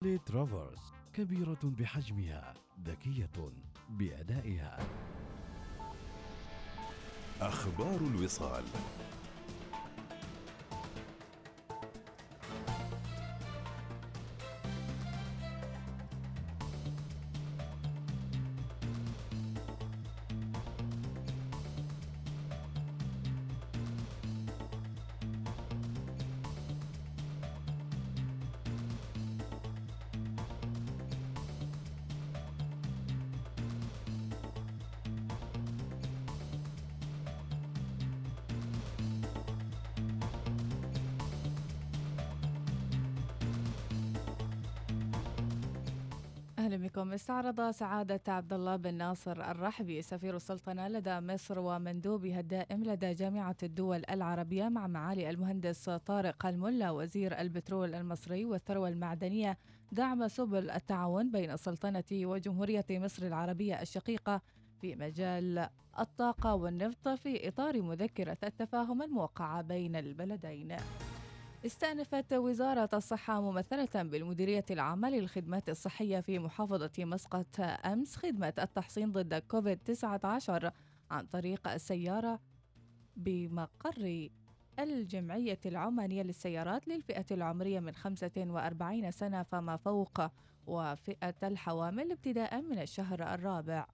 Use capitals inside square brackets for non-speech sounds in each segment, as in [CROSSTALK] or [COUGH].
ترافرس كبيرة بحجمها ذكية بأدائها. أخبار الوصال. استعرض سعادة عبد الله بن ناصر الرحبي سفير السلطنة لدى مصر ومندوبها الدائم لدى جامعة الدول العربية مع معالي المهندس طارق الملا وزير البترول المصري والثروة المعدنية دعم سبل التعاون بين السلطنة وجمهورية مصر العربية الشقيقة في مجال الطاقة والنفط في إطار مذكرة التفاهم الموقعة بين البلدين. استأنفت وزارة الصحة ممثلة بالمديرية العامة للخدمات الصحية في محافظة مسقط أمس خدمة التحصين ضد كوفيد 19 عن طريق السيارة بمقر الجمعية العمانية للسيارات للفئة العمرية من 45 سنة فما فوق وفئة الحوامل ابتداء من الشهر الرابع.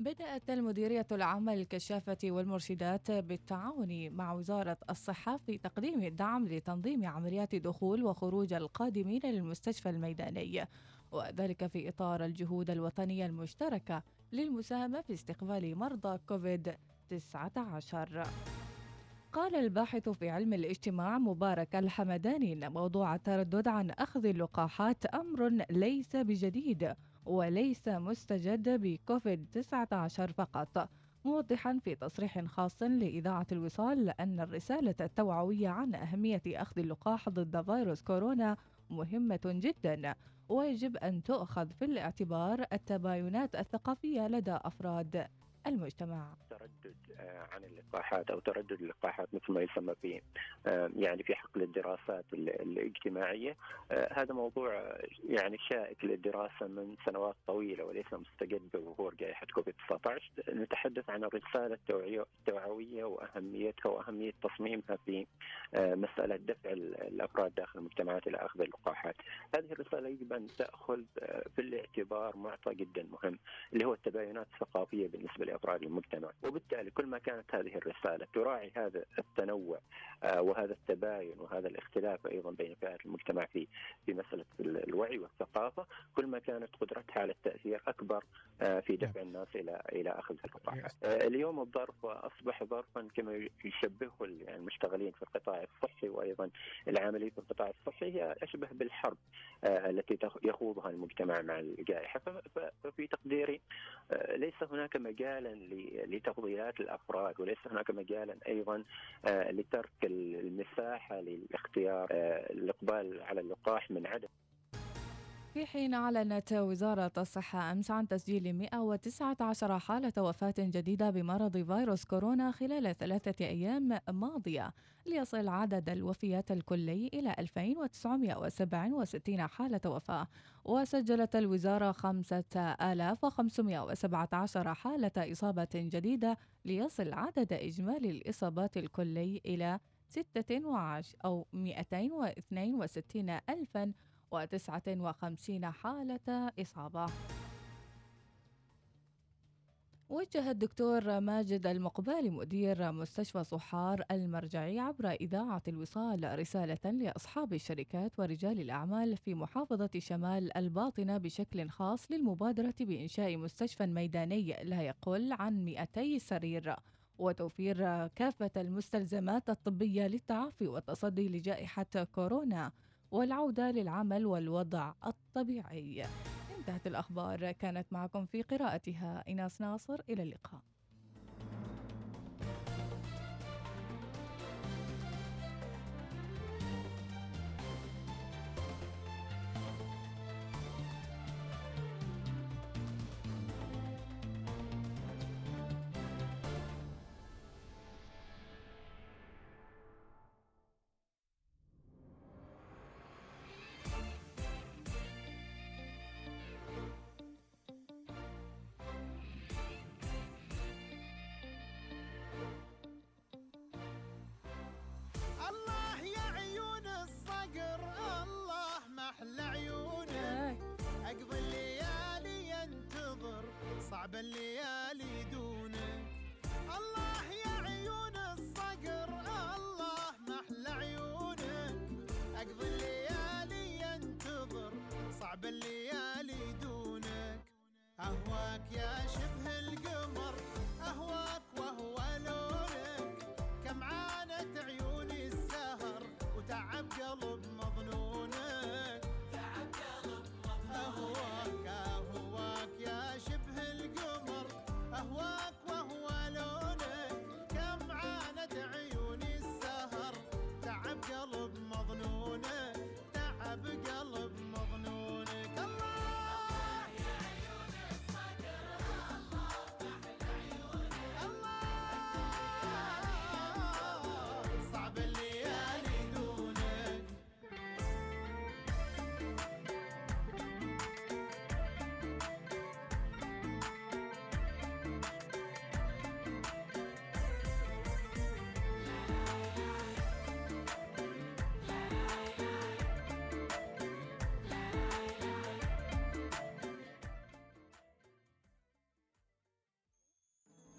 بدأت المديرية العامة للكشافة والمرشدات بالتعاون مع وزارة الصحة في تقديم الدعم لتنظيم عمليات دخول وخروج القادمين للمستشفى الميداني وذلك في إطار الجهود الوطنية المشتركة للمساهمة في استقبال مرضى كوفيد 19 قال الباحث في علم الاجتماع مبارك الحمداني إن موضوع التردد عن أخذ اللقاحات أمر ليس بجديد. وليس مستجد بكوفيد 19 فقط. موضحا في تصريح خاص لإذاعة الوصال أن الرسالة التوعوية عن أهمية أخذ اللقاح ضد فيروس كورونا مهمة جدا. ويجب أن تؤخذ في الاعتبار التباينات الثقافية لدى أفراد. المجتمع. تردد آه، عن اللقاحات أو تردد اللقاحات مثل ما يسمى في آه، يعني في حقل الدراسات الاجتماعية. آه، هذا موضوع يعني شائك للدراسة من سنوات طويلة وليس مستجد بظهور جائحة كوفيد 19 نتحدث عن الرسالة التوعوية وأهميتها وأهمية تصميمها في مسألة دفع الأفراد داخل المجتمعات إلى أخذ اللقاحات. هذه الرسالة يجب أن تأخذ في الاعتبار معطى جدا مهم اللي هو التباينات الثقافية بالنسبة لافراد المجتمع وبالتالي كل ما كانت هذه الرسالة تراعي هذا التنوع آه، وهذا التباين وهذا الاختلاف أيضا بين فئات المجتمع في في مسألة الوعي والثقافة كل ما كانت قدرتها على التأثير أكبر آه، في دفع نعم. الناس إلى إلى أخذ اللقاحات. آه، اليوم الظرف اصبح ظرفا كما يشبهه يعني المشتغلين في القطاع الصحي وأيضا العاملين في القطاع الصحي هي أشبه بالحرب التي يخوضها المجتمع مع الجائحة ففي تقديري ليس هناك مجالا لتفضيلات الأفراد وليس هناك مجالا أيضا آه، لترك المساحة لاختيار آه، الإقبال على اللقاح من عدم في حين أعلنت وزارة الصحة أمس عن تسجيل 119 حالة وفاة جديدة بمرض فيروس كورونا خلال ثلاثة أيام ماضية ليصل عدد الوفيات الكلي إلى 2967 حالة وفاة. وسجلت الوزارة 5517 حالة إصابة جديدة ليصل عدد إجمالي الإصابات الكلي إلى 16 أو 262 ألفاً وتسعة وخمسين حالة إصابة. وجه الدكتور ماجد المقبالي مدير مستشفى صحار المرجعي عبر إذاعة الوصال رسالة لأصحاب الشركات ورجال الأعمال في محافظة شمال الباطنة بشكل خاص للمبادرة بإنشاء مستشفى ميداني لا يقل عن 200 سرير. وتوفير كافة المستلزمات الطبية للتعافي والتصدي لجائحة كورونا. والعودة للعمل والوضع الطبيعي. انتهت الأخبار. كانت معكم في قراءتها إناس ناصر. إلى اللقاء.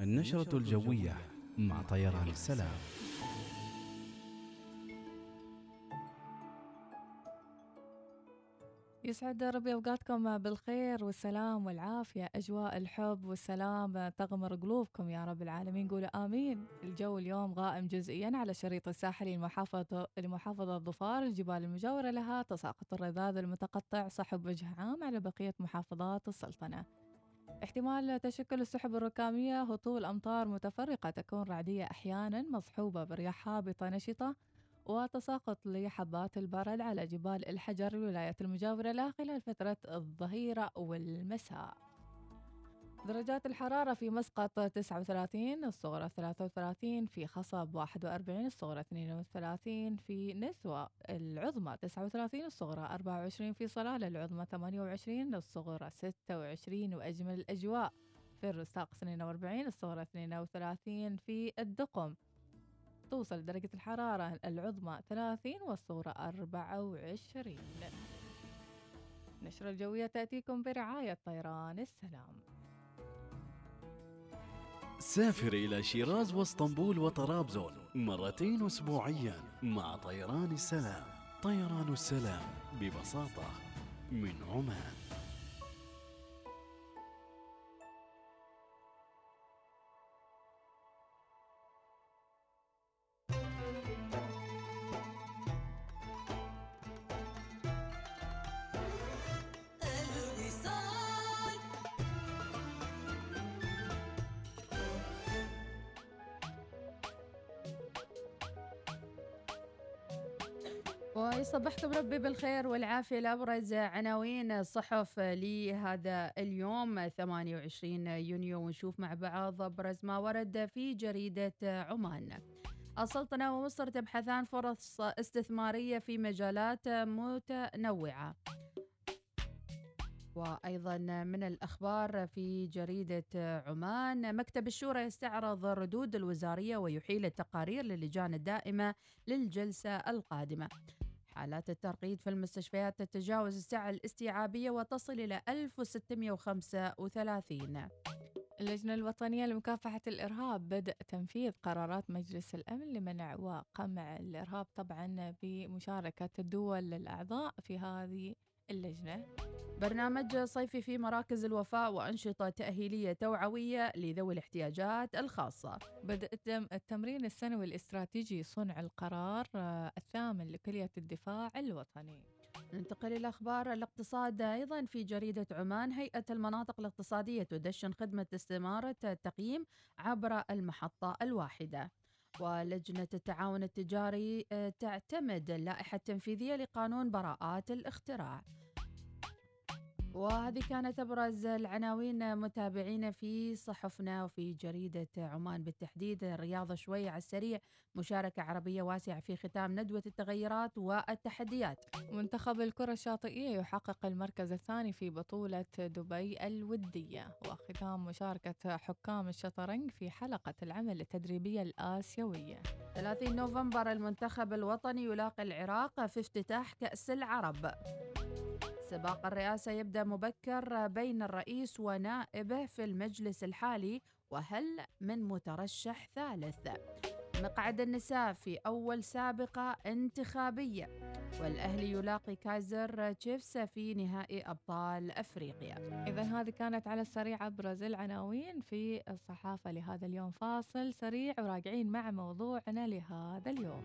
النشرة الجوية مع طيران السلام. يسعد ربي أوقاتكم بالخير والسلام والعافية. أجواء الحب والسلام تغمر قلوبكم يا رب العالمين. قولوا آمين. الجو اليوم غائم جزئيا على الشريط الساحلي المحافظه لمحافظه ظفار الجبال المجاورة لها تساقط الرذاذ المتقطع صحب وجه عام على بقية محافظات السلطنة. احتمال تشكل السحب الركامية هطول أمطار متفرقة تكون رعدية أحيانا مصحوبة برياح هابطه نشطه وتساقط لحبات البرد على جبال الحجر الولايات المجاورة خلال فترة الظهيرة والمساء. درجات الحرارة في مسقط 39 الصغرى 33 في خصب 41 الصغرى 32 في نسوة العظمى 39 الصغرى 24 في صلالة العظمى 28 الصغرى 26 وأجمل الأجواء في الرستاق 42 الصغرى 32 في الدقم توصل درجة الحرارة العظمى 30 والصغرى 24 نشرة الجوية تأتيكم برعاية طيران السلام. سافر إلى شيراز واسطنبول وطرابزون مرتين أسبوعيا مع طيران السلام طيران السلام ببساطة من عمان. ويصبحكم ربي بالخير والعافية لأبرز عناوين الصحف لهذا اليوم 28 يونيو ونشوف مع بعض أبرز ما ورد في جريدة عمان. السلطنة ومصر تبحثان فرص استثمارية في مجالات متنوعة. وأيضا من الأخبار في جريدة عمان مكتب الشورى يستعرض الردود الوزارية ويحيل التقارير للجان الدائمة للجلسة القادمة. حالات الترقيد في المستشفيات تتجاوز السعة الاستيعابية وتصل إلى 1635 اللجنة الوطنية لمكافحة الإرهاب بدأ تنفيذ قرارات مجلس الأمن لمنع وقمع الإرهاب طبعا بمشاركة الدول الأعضاء في هذه اللجنة. برنامج صيفي في مراكز الوفاء وأنشطة تأهيلية توعوية لذوي الاحتياجات الخاصة. بدأ التم- التمرين السنوي الاستراتيجي صنع القرار آه، الثامن لكلية الدفاع الوطني. ننتقل إلى أخبار الاقتصاد. أيضا في جريدة عمان هيئة المناطق الاقتصادية تدشن خدمة استمارة التقييم عبر المحطة الواحدة. ولجنة التعاون التجاري آه، تعتمد اللائحة التنفيذية لقانون براءات الاختراع. وهذه كانت أبرز العناوين متابعين في صحفنا وفي جريدة عمان. بالتحديد الرياضة شوي على السريع مشاركة عربية واسعة في ختام ندوة التغيرات والتحديات. منتخب الكرة الشاطئية يحقق المركز الثاني في بطولة دبي الودية وختام مشاركة حكام الشطرنج في حلقة العمل التدريبية الآسيوية. 30 نوفمبر المنتخب الوطني يلاقي العراق في افتتاح كأس العرب. سباق الرئاسة يبدأ مبكر بين الرئيس ونائبه في المجلس الحالي وهل من مترشح ثالث؟ مقعد النساء في أول سابقة انتخابية والأهلي يلاقي كايزر تشيفس في نهائي أبطال أفريقيا. إذا هذه كانت على السريع أبرز العناوين في الصحافة لهذا اليوم. فاصل سريع وراجعين مع موضوعنا لهذا اليوم.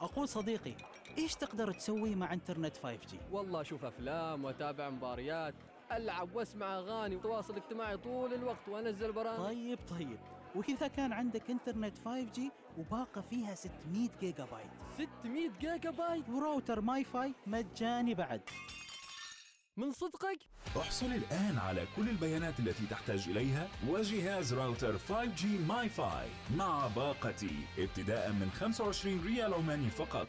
أقول صديقي إيش تقدر تسوي مع إنترنت 5G؟ والله أشوف أفلام وأتابع مباريات ألعب وأسمع أغاني وتواصل اجتماعي طول الوقت وأنزل برامج. طيب طيب. وإذا كان عندك إنترنت 5G وباقة فيها 600 جيجا بايت 600 جيجا بايت وراوتر MiFi مجاني بعد. من صدقك؟ احصل الآن على كل البيانات التي تحتاج إليها وجهاز راوتر 5G MiFi مع باقتي ابتداء من 25 ريال عماني فقط.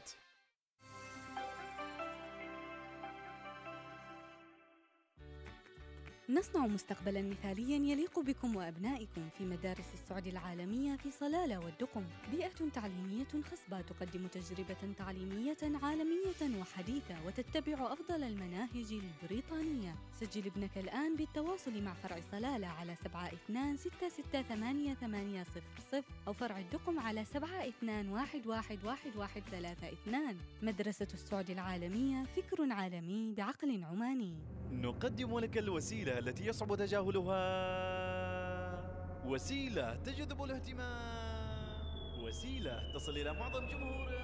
نصنع مستقبلا مثاليا يليق بكم وابنائكم في مدارس السعد العالميه في صلاله والدقم بيئه تعليميه خصبه تقدم تجربه تعليميه عالميه وحديثه وتتبع افضل المناهج البريطانيه سجل ابنك الان بالتواصل مع فرع صلاله على 72668800 أو فرع الدقم على 72111132 مدرسه السعد العالميه فكر عالمي بعقل عماني نقدم لك الوسيلة التي يصعب تجاهلها. وسيلة تجذب الاهتمام. وسيلة تصل إلى معظم جمهورك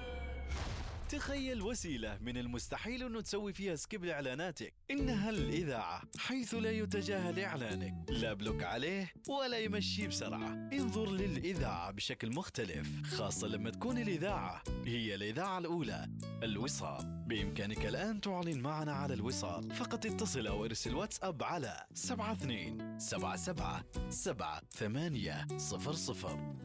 تخيل وسيلة من المستحيل أنه تسوي فيها skip لإعلاناتك. إنها الإذاعة حيث لا يتجاهل إعلانك. لا block عليه ولا يمشي بسرعة. انظر للإذاعة بشكل مختلف خاصة لما تكون الإذاعة هي الإذاعة الأولى. الوصال. بإمكانك الآن تعلن معنا على الوصال. فقط اتصل أو ارسل واتساب على 72 77 7 8 00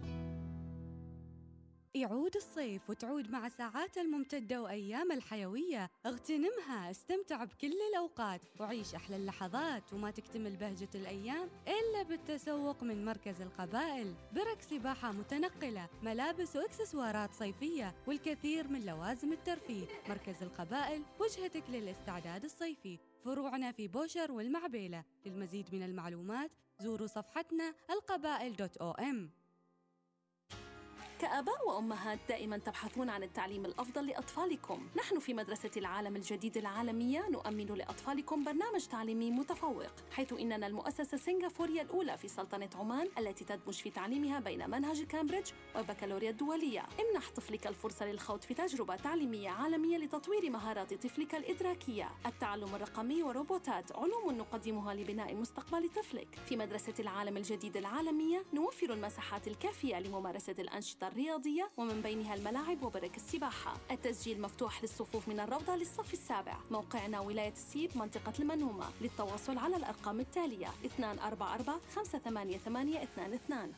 يعود الصيف وتعود مع ساعات الممتدة وأيام الحيوية. اغتنمها استمتع بكل الأوقات وعيش أحلى اللحظات وما تكتمل بهجة الأيام إلا بالتسوق من مركز القبائل. برك سباحة متنقلة ملابس وإكسسوارات صيفية والكثير من لوازم الترفيه. مركز القبائل وجهتك للاستعداد الصيفي. فروعنا في بوشر والمعبيلة. للمزيد من المعلومات زوروا صفحتنا القبائل dot om. كآباء وأمهات دائما تبحثون عن التعليم الأفضل لأطفالكم. نحن في مدرسة العالم الجديد العالمية نؤمن لأطفالكم برنامج تعليمي متفوق حيث إننا المؤسسة السنغافورية الأولى في سلطنة عمان التي تدمج في تعليمها بين منهج كامبريدج والبكالوريا الدولية. امنح طفلك الفرصة للخوض في تجربة تعليمية عالمية لتطوير مهارات طفلك الإدراكية. التعلم الرقمي وروبوتات علوم نقدمها لبناء مستقبل طفلك. في مدرسة العالم الجديد العالمية نوفر المساحات الكافية لممارسة الأنشطة الرياضية ومن بينها الملاعب وبرك السباحة. التسجيل مفتوح للصفوف من الروضة للصف السابع. موقعنا ولاية السيب منطقة المنومة. للتواصل على الأرقام التالية 244 588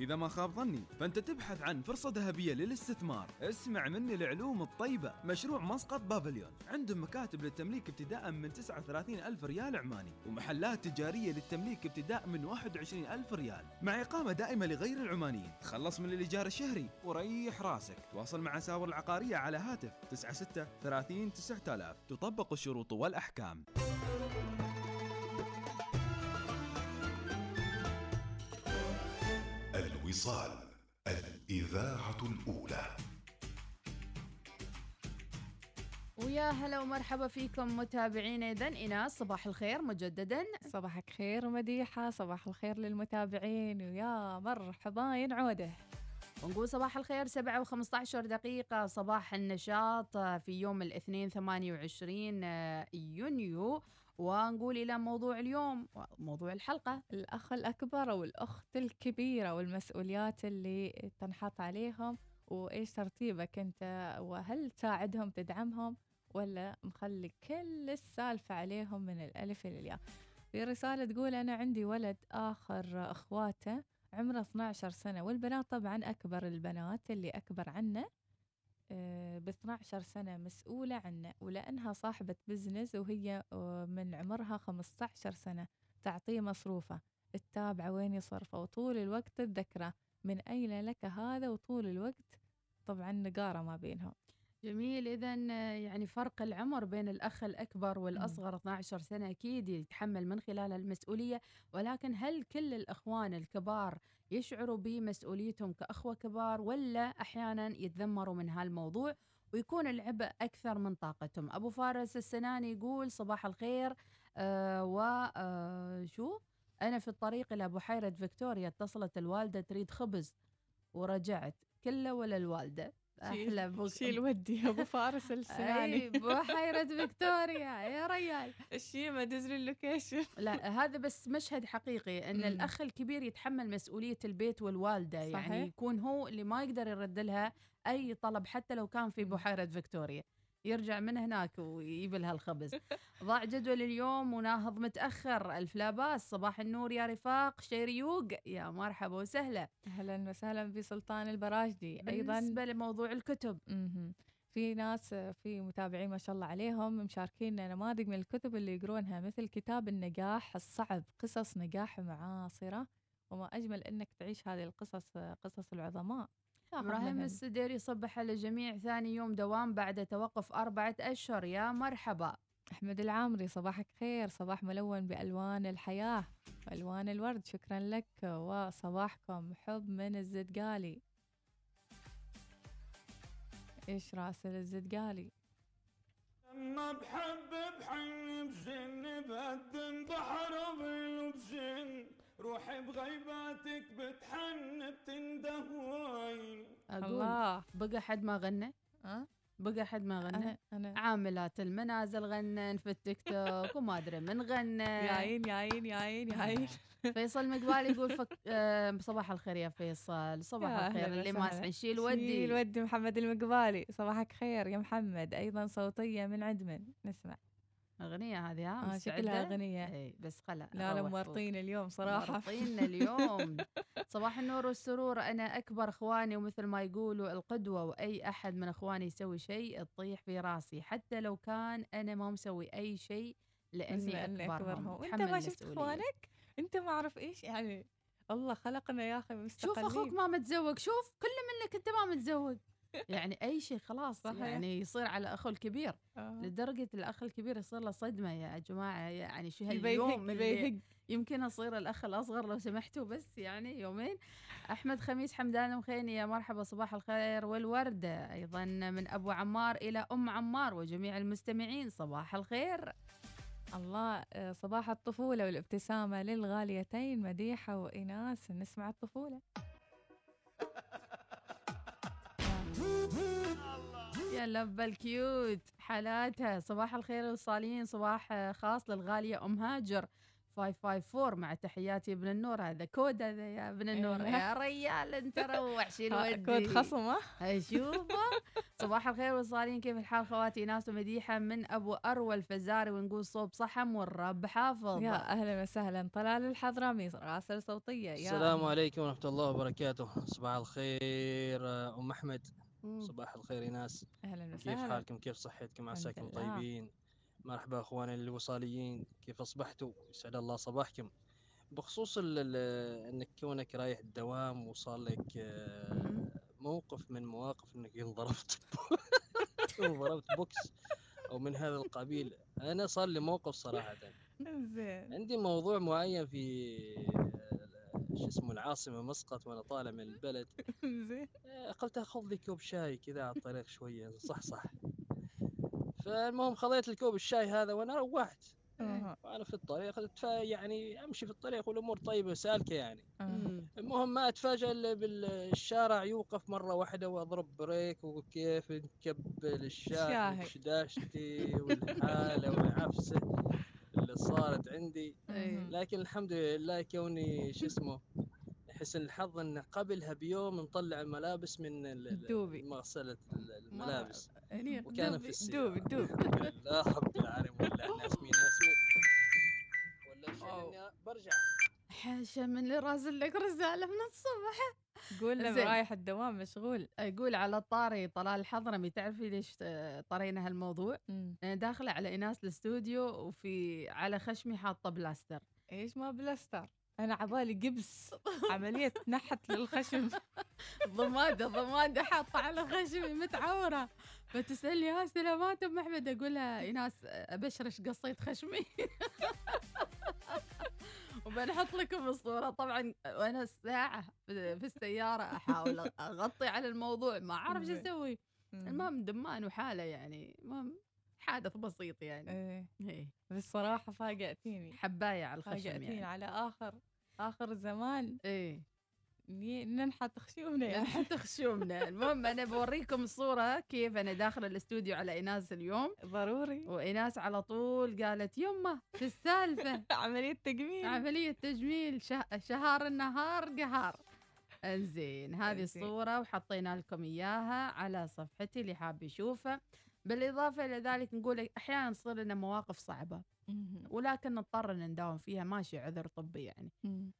إذا ما خاب ظني فأنت تبحث عن فرصة ذهبية للاستثمار. اسمع مني العلوم الطيبة. مشروع مسقط Pavilion. عندهم مكاتب للتمليك ابتداء من 39 ألف ريال عماني ومحلات تجارية للتمليك ابتداء من 21 ألف ريال. مع إقامة دائمة لغير العمانيين. تخلص من الإيجار الشهري وريح راسك. تواصل مع ساور العقارية على هاتف 96 30 9000 تطبق الشروط والأحكام. الوصال الإذاعة الأولى. ويا هلا ومرحبا فيكم متابعينا إذا إناس صباح الخير مجددا. صباحك خير مديحة صباح الخير للمتابعين. ويا مرحبا عودة ونقول صباح الخير 7 و15 دقيقة صباح النشاط في يوم الاثنين 28 يونيو. ونقول إلى موضوع اليوم موضوع الحلقة الأخ الأكبر أو الأخت الكبيرة والمسؤوليات اللي تنحط عليهم وإيش ترتيبك أنت؟ وهل تساعدهم تدعمهم ولا مخلي كل السالفة عليهم من الألف إلى الياء؟ في رسالة تقول أنا عندي ولد آخر أخواته عمره 12 سنة والبنات طبعا أكبر البنات اللي أكبر عنه. ب 12 سنة مسؤولة عنه ولأنها صاحبة بزنس وهي آه، من عمرها 15 سنة تعطيه مصروفه. تتابعه وين يصرفه؟ وطول الوقت تذكره من أين لك هذا وطول الوقت؟ طبعا نقارة ما بينهم. جميل. اذا يعني فرق العمر بين الأخ الأكبر والأصغر 12 سنة أكيد يتحمل من خلال المسؤولية ولكن هل كل الأخوان الكبار يشعروا بمسؤوليتهم كأخوة كبار ولا أحيانا يتذمروا من هالموضوع ويكون العبء أكثر من طاقتهم؟ أبو فارس السناني يقول صباح الخير. آه وشو أنا في الطريق إلى بحيره فيكتوريا اتصلت الوالدة تريد خبز ورجعت. كله ولا الوالدة؟ أحلى بك- شيل ودي أبو فارس السناني. أي [LAUGHS] بحيره فيكتوريا يا ريال. الشيمه دز لي ال location. لا هذا بس مشهد حقيقي إن مم. الأخ الكبير يتحمل مسؤولية البيت والوالدة صحيح. يعني يكون هو اللي ما يقدر يرد لها أي طلب حتى لو كان في بحيرة فيكتوريا. يرجع من هناك ويجيب لها الخبز. [LAUGHS] ضاع جدول اليوم وناهض متأخر. ألف لا باس. صباح النور يا رفاق. شيريوق يا مرحبا وسهلا. أهلا وسهلا بسلطان البراجدي. أيضا بالنسبة لموضوع الكتب. في ناس في متابعين ما شاء الله عليهم مشاركين نماذج من الكتب اللي يقرونها مثل كتاب النجاح الصعب قصص نجاح معاصرة. وما أجمل أنك تعيش هذه القصص قصص العظماء. منها. السديري صبح على الجميع ثاني يوم دوام بعد توقف أربعة أشهر. يا مرحبا. أحمد العامري صباحك خير. صباح ملون بألوان الحياة وألوان الورد. شكرا لك وصباحكم حب من الزدقالي إيش راسل الزدقالي لما بحب بحن بجن أقول الله. بقى حد ما غنى؟ أه؟ بقى حد ما غنى؟ أنا أنا. عاملات المنازل غنن في التيك توك وما أدري من غنى يا عين يا عين يا عين يا عين فيصل مقبالي يقول فك... [LAUGHS] آه صباح الخير يا فيصل. صباح يا الخير اللي ما وسهلاً. يسمع شيل شيل ودي. ودي محمد المقبالي. صباحك خير يا محمد. أيضا صوتية من عدمن. نسمع. أغنية هذه ها؟ آه شكلها؟ أغنية. إي بس خلا لا لا. موارطين اليوم صراحة. مرطينا اليوم. صباح النور والسرور. أنا أكبر إخواني ومثل ما يقولوا القدوة وأي أحد من إخواني يسوي شيء تطيح في راسي. حتى لو كان أنا ما مسوي أي شيء لأني أكبرهم. وأنت ما شفت. إخوانك؟ أنت ما أعرف إيش يعني الله خلقنا يا أخي شوف مستقلين. أخوك ما متزوج. شوف كل منك أنت ما متزوج. يعني أي شيء خلاص صحيح. يعني يصير على اخوه الكبير آه. لدرجة الأخ الكبير يصير له صدمة يا جماعة يعني شو هاليوم يهق اللي يبي يهق يمكن أصير الأخ الأصغر لو سمحتوا بس يعني يومين. أحمد خميس حمدان المخيني يا مرحبا صباح الخير والوردة. أيضا من أبو عمار إلى أم عمار وجميع المستمعين صباح الخير. الله آه، صباح الطفولة والابتسامة للغاليتين مديحة وإناس نسمع الطفولة. يا لبا الكيوت حالاتها. صباح الخير والصالحين صباح آه، خاص للغالية أم هاجر. 554 مع تحياتي ابن النور. هذا كود هذا يا ابن النور. إيه. يا ريال أنت روح. [LAUGHS] ودي؟ كود خصم ها؟ أشوفه. صباح الخير والصالحين كيف الحال خواتي؟ إيناس ومديحة من أبو أروى الفزاري ونقول صوب صحم والرب حافظ. يا أهلا وسهلا. طلال الحضرمي راسل صوتية. يا السلام عليكم ورحمة الله وبركاته. صباح الخير آه، أم أحمد. مم. صباح الخير إيناس أهلا كيف وسهلا حالكم؟ كيف صحتكم؟ عساكم. طيبين؟ مرحبا أخواني الوصاليين. كيف أصبحتوا؟ يسعد الله صباحكم. بخصوص أنك كونك رايح الدوام وصار لك آه، موقف من مواقف أنك انضربت [LAUGHS] وضربت بوكس أو من هذا القبيل. أنا صار لي موقف صراحة. [LAUGHS] زين. عندي موضوع معين في شو اسمه العاصمة مسقط وأنا طالع من البلد. [LAUGHS] زين. آه، قلت أخذ لي كوب شاي كذا على الطريق شوية. صح صح. فالمهم خذيت الكوب الشاي هذا وأنا روحت. وأنا في الطريق يعني أمشي في الطريق والأمور طيبة سالكه يعني. المهم ما اتفاجئ إلا بالشارع يوقف مرة واحدة وأضرب بريك وكيف نكبل الشاي. وشداشتي والحالة والعفسة. [LAUGHS] صارت عندي. إيه. لكن الحمد لله كوني شو اسمه حسن الحظ إن قبلها بيوم نطلع الملابس من دوبي. مغسلة ال- الملابس. يعني وكان دوبي في السيارة. دوبي دوبي لله رب العالمين. ولا الناس مين اسوء ولا شيء برجع. حاشا من اللي راسل لك رسالة من الصبح. قول له. رايح الدوام مشغول. يقول على الطاري طلال الحضرمي تعرفي ليش طرينا هالموضوع؟ مم. أنا داخلة على ايناس الاستوديو وفي على خشمي حاطة إيش ما بلاستر؟ أنا عبالي قبس. عملية نحت للخشم. [LAUGHS] ضمادة ضمادة حاطة على خشمي متعورة. فتسالني ها سلامات ام احمد أقول لها ايناس أبشرش قصيت خشمي. [LAUGHS] وبنحط لكم الصورة. طبعا وأنا ساعة في السيارة أحاول أغطي على الموضوع. ما أعرف شو. أسوي. المهم دمان وحالة يعني. المهم حادث بسيط يعني. إيه. إيه. بصراحة فاجأتيني. حباية على الخشم فاجأتيني يعني. على آخر آخر الزمان إيه. ننحت خشومنا حتى خشومنا المهم أنا بوريكم الصورة كيف أنا داخله الاستوديو على ايناس اليوم. ضروري. وايناس على طول قالت يمه شو السالفة؟ [LAUGHS] عملية تجميل. عملية تجميل شه... شهر النهار قهار انزين هذه. الصورة وحطينا لكم إياها على صفحتي اللي حاب يشوفها. بالإضافة إلى ذلك نقول أحيانا تصير لنا مواقف صعبة. ولكن نضطر ان نداوم فيها ماشي عذر طبي يعني.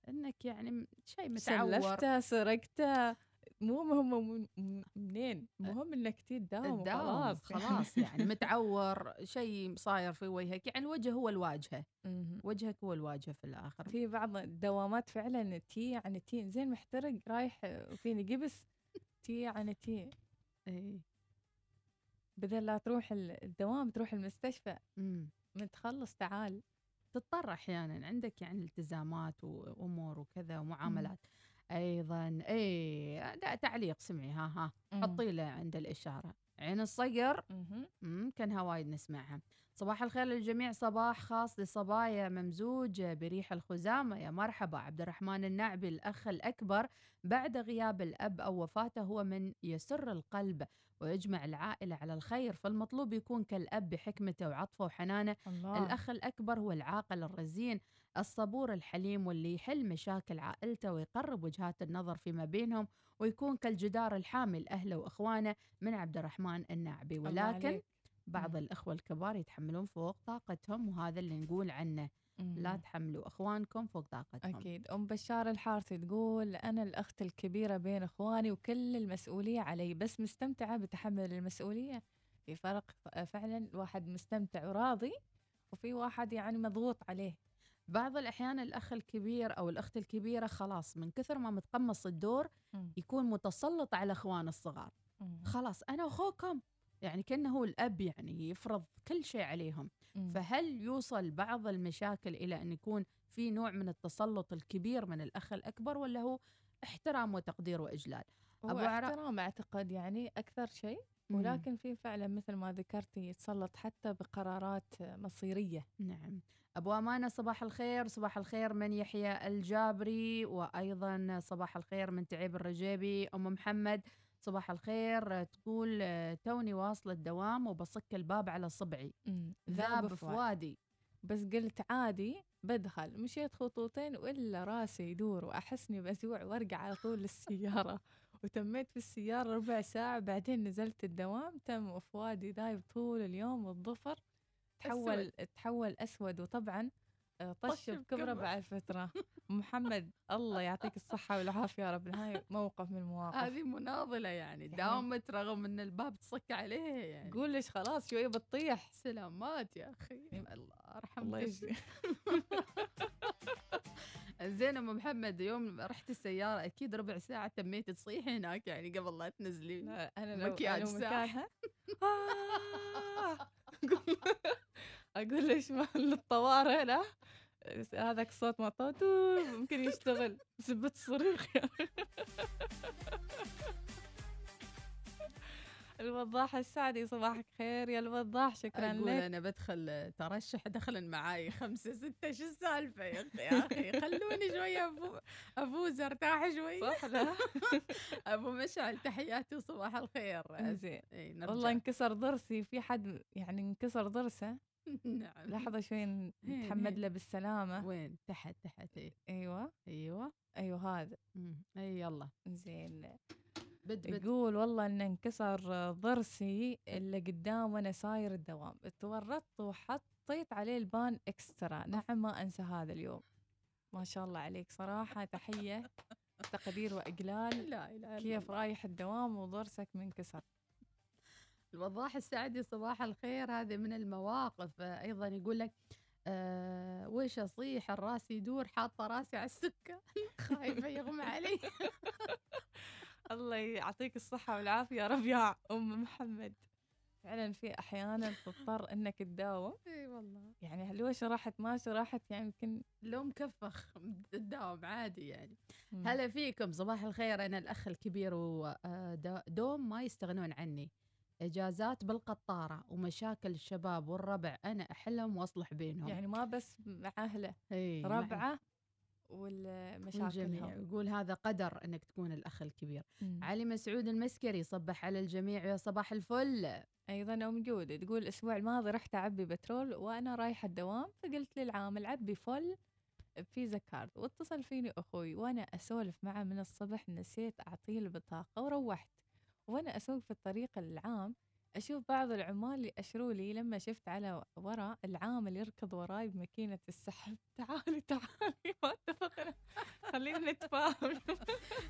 إنك يعني شيء متعور. سلفته سرقته. مو مهم من- من- منين؟ مهم إنك تداوم تداوم وخلاص خلاص [LAUGHS] يعني متعور شيء صاير في وجهك. يعني الوجه هو الواجهة. وجهك هو الواجهة في الآخر. في بعض الدوامات فعلا تي يعني تي زين محترق رايح فيني قبس تي يعني تي. إيه. بدل لا تروح ال- الدوام تروح المستشفى. من تخلص تعال. تضطر أحيانا عندك يعني التزامات وأمور وكذا ومعاملات. أيضا اي لا تعليق سمعي ها ها. حطي له عند الإشارة. عين الصقر. مم، كانها وايد نسمعها. صباح الخير للجميع. صباح خاص لصبايا ممزوج بريح الخزامة يا مرحبا عبد الرحمن النعبي الأخ الأكبر. بعد غياب الأب أو وفاته هو من يسر القلب ويجمع العائلة على الخير فالمطلوب يكون كالأب بحكمته وعطفه وحنانه. الله. الأخ الأكبر هو العاقل الرزين الصبور الحليم واللي يحل مشاكل عائلته ويقرب وجهات النظر فيما بينهم ويكون كالجدار الحامي لأهله وإخوانه من عبد الرحمن الناعبي الله ولكن عليك. بعض. الأخوة الكبار يتحملون فوق طاقتهم وهذا اللي نقول عنه لا. تحملوا إخوانكم فوق طاقتهم أكيد أم بشار الحارثي تقول أنا الأخت الكبيرة بين إخواني وكل المسؤولية علي بس مستمتعة بتحمل المسؤولية في فرق فعلا الواحد مستمتع وراضي وفي واحد يعني مضغوط عليه بعض الأحيان الأخ الكبير أو الأخت الكبيرة خلاص من كثر ما متقمص الدور. يكون متسلط على إخوان الصغار. خلاص أنا أخوكم يعني كأنه هو الأب يعني يفرض كل شيء عليهم. مم. فهل يوصل بعض المشاكل إلى أن يكون في نوع من التسلط الكبير من الأخ الأكبر ولا هو احترام وتقدير وإجلال؟ هو أبو احترام أعتقد يعني أكثر شيء. ولكن في فعلا مثل ما ذكرتي يتسلط حتى بقرارات مصيرية. نعم. أبو أمانة صباح الخير. صباح الخير من يحيى الجابري وأيضا صباح الخير من تعيب الرجيبي. أم محمد صباح الخير تقول توني واصلة الدوام وبصك الباب على صبعي. ذاب فؤادي. بس قلت عادي بدخل. مشيت خطوتين وإلا راسي يدور وأحسني بسوع وأرجع على طول للسيارة. [LAUGHS] وتميت في السيارة ربع ساعة بعدين نزلت الدوام. تم فؤادي دايب طول اليوم والظفر. تحول تحول أسود. وطبعا طش طش بكبره. بعد فترة. [LAUGHS] محمد الله يعطيك الصحة والعافية يا رب. هاي موقف من المواقف. هذه مناضلة يعني داومت رغم أن الباب تصك عليه يعني. قول ليش خلاص شوية بتطيح. سلامات يا أخي. الله أرحم الله [LAUGHS] زين أم محمد يوم رحت السيارة أكيد ربع ساعة تميت تصيحي هناك يعني قبل لا تنزلي لا أنا لو مكياج أنا ساح. مكانها [LAUGHS] آه. أقول- أقول ليش ما [LAUGHS] للطوارئ لا؟ هذاك الصوت مطاط ممكن يشتغل. [LAUGHS] زبة صريخ يعني [LAUGHS] الوضاح السعدي صباحك خير. يا الوضاح شكرا لك. أنا بدخل ترشح دخل معاي. خمسة ستة شو السالفة يا أخي؟ خلوني شوية أفو- أفوز أرتاح شوي. صح لا. أبو مشعل تحياتي وصباح الخير. زين. والله انكسر ضرسي. في حد يعني انكسر ضرسه؟ [LAUGHS] نعم. لحظة شوي نتحمد. له بالسلامة. وين؟ تحت تحت. إيه. أيوه. أيوه. أيوه هذا. إي يلا. زين. بد بد. يقول والله إن انكسر ضرسي اللي قدام وأنا ساير الدوام. تورطت وحطيت عليه البان إكسترا. نعم ما أنسى هذا اليوم. ما شاء الله عليك. صراحة تحية تقدير واجلال لا إله إلا كيف. رايح الدوام وضرسك منكسر؟ الوضاح السعدي صباح الخير. هذه من المواقف. آه، أيضا يقول لك آه وش أصيح؟ الرأس يدور حاطه رأسي على السكة. [LAUGHS] خايفه يغمى علي. [LAUGHS] الله يعطيك الصحة والعافية يا رب يا أم محمد. فعلا في أحيانا تضطر إنك تداوم. إي والله. يعني لو شرحت ما شرحت؟ يعني يمكن لو مكفخ تداوم عادي يعني. هلا فيكم. صباح الخير. أنا الأخ الكبير ودوم ما يستغنون عني. إجازات بالقطارة ومشاكل الشباب والربع أنا احلهم وأصلح بينهم. يعني ما بس مع مع ربعه والمشاكل يقول هذا قدر إنك تكون الأخ الكبير. مم. علي مسعود المسكري صبح على الجميع يا صباح الفل. أيضا أم جود تقول الأسبوع الماضي رحت أعبي بترول وأنا رايحة الدوام فقلت للعامل عبي full ب Visa card واتصل فيني أخوي وأنا أسولف معه من الصبح نسيت أعطيه البطاقة وروحت. وأنا أسوق في الطريق العام أشوف بعض العمال يأشروا لي لما شفت على ورا العامل يركض وراي بماكينة السحب. [LAUGHS] تعالي تعالي ما اتفقنا. خلينا نتفاهم.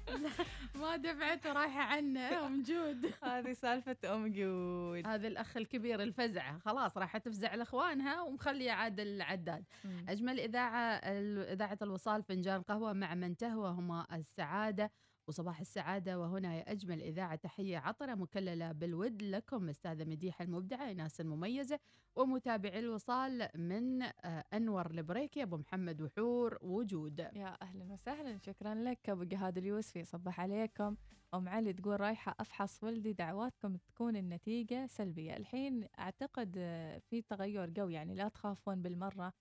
[LAUGHS] ما دفعت ورايحة عنه أم جود. [LAUGHS] هذه سالفة أم جود. هذا الأخ الكبير الفزعة. خلاص راح تفزع لأخوانها ومخليه عاد العداد. أجمل إذاعة إذاعة الوصال فنجان قهوة مع من تهوى هما السعادة. وصباح السعادة. وهنا يا أجمل إذاعة تحية عطرة مكللة بالود لكم أستاذة مديحة المبدعة ناس المميزة ومتابعي الوصال من آه، أنور البريكي أبو محمد وحور وجود. يا أهلا وسهلا شكرا لك. أبو جهاد اليوسفي صبح عليكم. أم علي تقول رايحة أفحص ولدي دعواتكم تكون النتيجة سلبية. الحين أعتقد آه، في تغير جو يعني لا تخافون بالمرة. آه،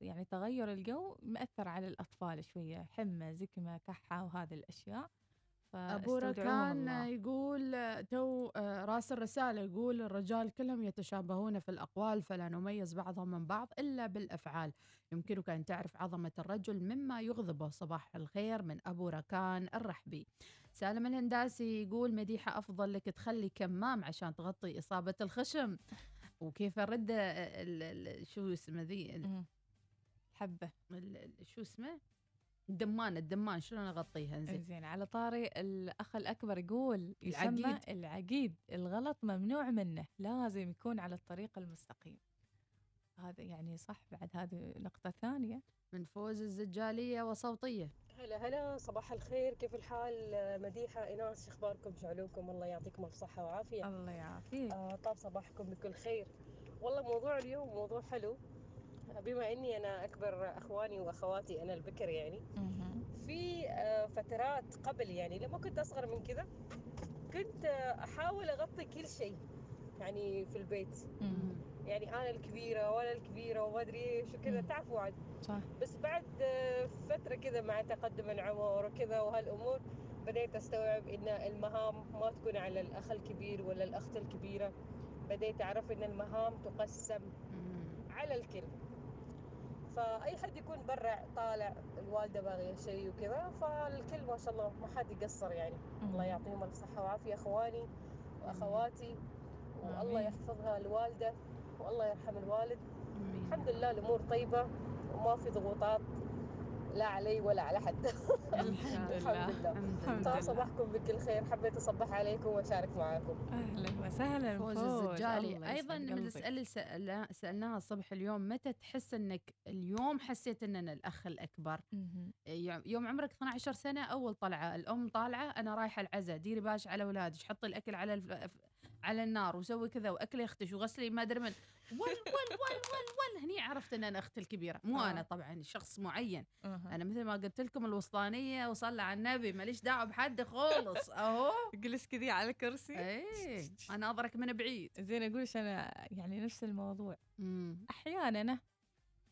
يعني تغير الجو مأثر على الأطفال شوية حمى زكمة كحة وهذه الأشياء. أبو الله. يقول آه، تو آه، راس الرسالة يقول الرجال كلهم يتشابهون في الأقوال فلا نميز بعضهم من بعض إلا بالأفعال. يمكنك أن تعرف عظمة الرجل مما يغضبه. صباح الخير من أبو ركان الرحبي. سالم الهنداسي يقول مديحة أفضل لك تخلي كمام عشان تغطي إصابة الخشم. وكيف ال- شو اسمه ذي مم. حبة. ال- ال- شو اسمه الدمان الدمان شلون أغطيها؟ زين زين على طاري الأخ الأكبر يقول يسمى العقيد. العقيد الغلط ممنوع منه لازم يكون على الطريق المستقيم. هذا يعني صح بعد هذه نقطة ثانية. من فوز الزجالية وصوتية. هلا هلا صباح الخير. كيف الحال؟ مديحة إيناس شو أخباركم شو علومكم الله يعطيكم ألف صحة وعافية الله يعافيك. آه طاب صباحكم بكل خير. والله موضوع اليوم موضوع حلو. بما إني أنا أكبر أخواني وأخواتي أنا البكر يعني. في آه، فترات قبل يعني لما كنت أصغر من كذا كنت آه، أحاول أغطي كل شيء يعني في البيت. يعني أنا الكبيرة وأنا الكبيرة وما أدري إيش وكذا. تعرفوا عاد؟ صح. بس بعد آه، فترة كذا مع تقدم العمر وكذا وهالأمور بديت أستوعب إن المهام ما تكون على الأخ الكبير ولا الأخت الكبيرة. بديت أعرف إن المهام تقسم على الكل. فأي حد يكون برا طالع الوالدة باغية شيء وكذا فالكل ما شاء الله ما حد يقصر يعني. الله يعطيهم الف صحة وعافية أخواني وأخواتي. والله. يحفظها الوالدة والله يرحم الوالد. الحمد لله الأمور طيبة وما في ضغوطات. لا علي ولا على حد. الحمد [LAUGHS] لله. الحمد لله. صباحكم بكل خير. حبيت أصبح عليكم وأشارك معاكم. أهلا وسهلا. فوز الزجالي أيضا من. الأسئلة اللي سألناها الصبح اليوم متى تحس إنك اليوم حسيت ان أنا الأخ الأكبر. يوم عمرك 12 سنة أول طلعة. الأم طالعة أنا رايحة العزاء. ديري باش على أولادك. حطي الأكل على الف... على النار وسوي كذا وأكل يختش وغسلي ما أدري من. ول ول ول ول ول هني عرفت إن أنا أختي الكبيرة. مو آه. أنا طبعا شخص معين. أنا مثل ما قلت لكم الوسطانية وصلى على النبي ماليش دعوة بحد خالص. [LAUGHS] أهو. جلس كذي على الكرسي. إيه. [LAUGHS] أنا اضرك من بعيد. زين اقولش أنا يعني نفس الموضوع. مم. أحيانا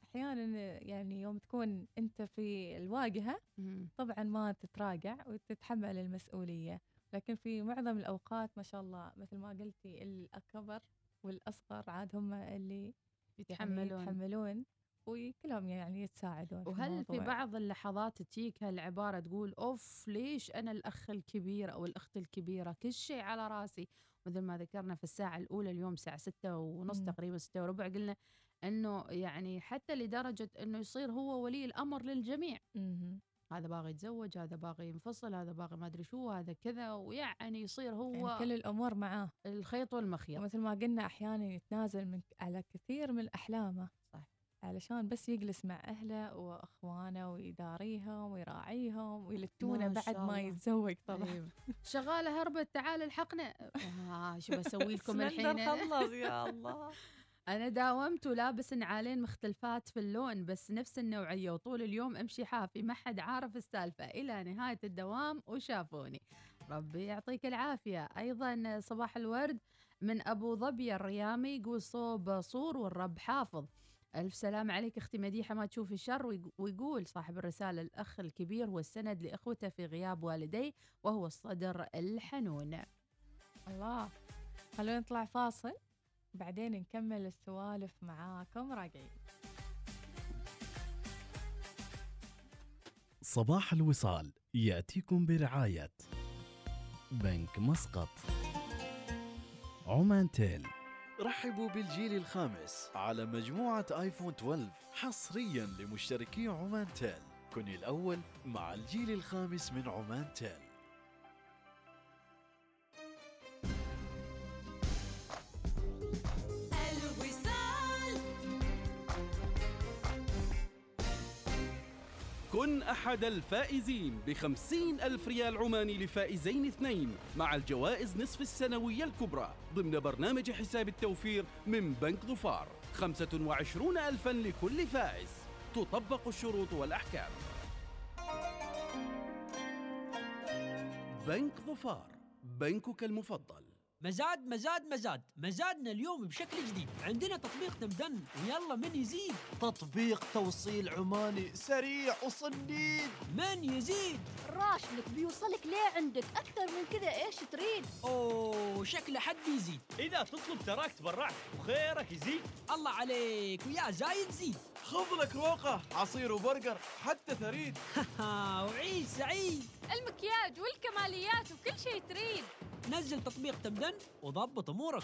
أحيانا يعني يوم تكون أنت في الواجهة مم. طبعا ما تتراجع وتتحمل المسؤولية. لكن في معظم الأوقات ما شاء الله مثل ما قلتي الأكبر والأصغر عاد هم اللي يتحملون. يعني يتحملون وكلهم يعني يتساعدون في وهل في الموضوع. بعض اللحظات تجيك هالعبارة تقول أوف ليش أنا الأخ الكبير أو الأخت الكبيرة كل شيء على راسي مثل ما ذكرنا في الساعة الأولى اليوم الساعة ستة ونص. تقريبا ستة وربع قلنا أنه يعني حتى لدرجة أنه يصير هو ولي الأمر للجميع. هذا باغي يتزوج هذا باغي ينفصل هذا باغي ما أدري شو هذا كذا ويعني يصير هو يعني كل الأمور معاه الخيط والمخيط ومثل ما قلنا أحيانا يتنازل من على كثير من احلامه صح. علشان بس يجلس مع أهله وأخوانه ويداريهم ويراعيهم ويلتونه بعد ما. يتزوج طبعا أيوة. شغالة هربت تعال الحقنا [LAUGHS] آه شو بسوي لكم الحين؟ خلص يا الله [LAUGHS] أنا داومت ولابس نعالين مختلفات في اللون بس نفس النوعية وطول اليوم أمشي حافي. ما حد عارف السالفة. إلى نهاية الدوام وشافوني. ربي يعطيك العافية. أيضا صباح الورد من أبو ظبي الريامي يقول صوب صور والرب حافظ. ألف سلام عليك أختي مديحة ما تشوف الشر ويق- ويقول صاحب الرسالة الأخ الكبير هو السند لإخوته في غياب والديه وهو الصدر الحنون. الله خلونا نطلع فاصل. بعدين نكمل السوالف معاكم راجعين صباح الوصال يأتيكم برعاية بنك مسقط. عمان تيل. رحبوا بالجيل الخامس على مجموعة آيفون 12 حصريا لمشتركي عمان تيل. كن الأول مع الجيل الخامس من عمان تيل. كن أحد الفائزين بخمسين ألف ريال عماني لفائزين اثنين مع الجوائز نصف السنوية الكبرى ضمن برنامج حساب التوفير من بنك ظفار. خمسة وعشرون ألفا لكل فائز. تطبق الشروط والأحكام. بنك ظفار بنكك المفضل. مزاد مزاد مزاد. مزادنا اليوم بشكل جديد. عندنا تطبيق تمدن ويلا من يزيد. تطبيق توصيل عماني سريع وصنديد من يزيد؟ راشدك بيوصلك ليه عندك؟ أكثر من كذا إيش تريد؟ أوه شكله حد يزيد. إذا تطلب تراك تبرعك وخيرك يزيد. الله عليك. ويا زايد زيد. خذ لك روقة عصير وبرجر حتى ثريد [LAUGHS] وعيش سعيد المكياج والكماليات وكل شيء تريد. نزل تطبيق تمدن وضبط أمورك.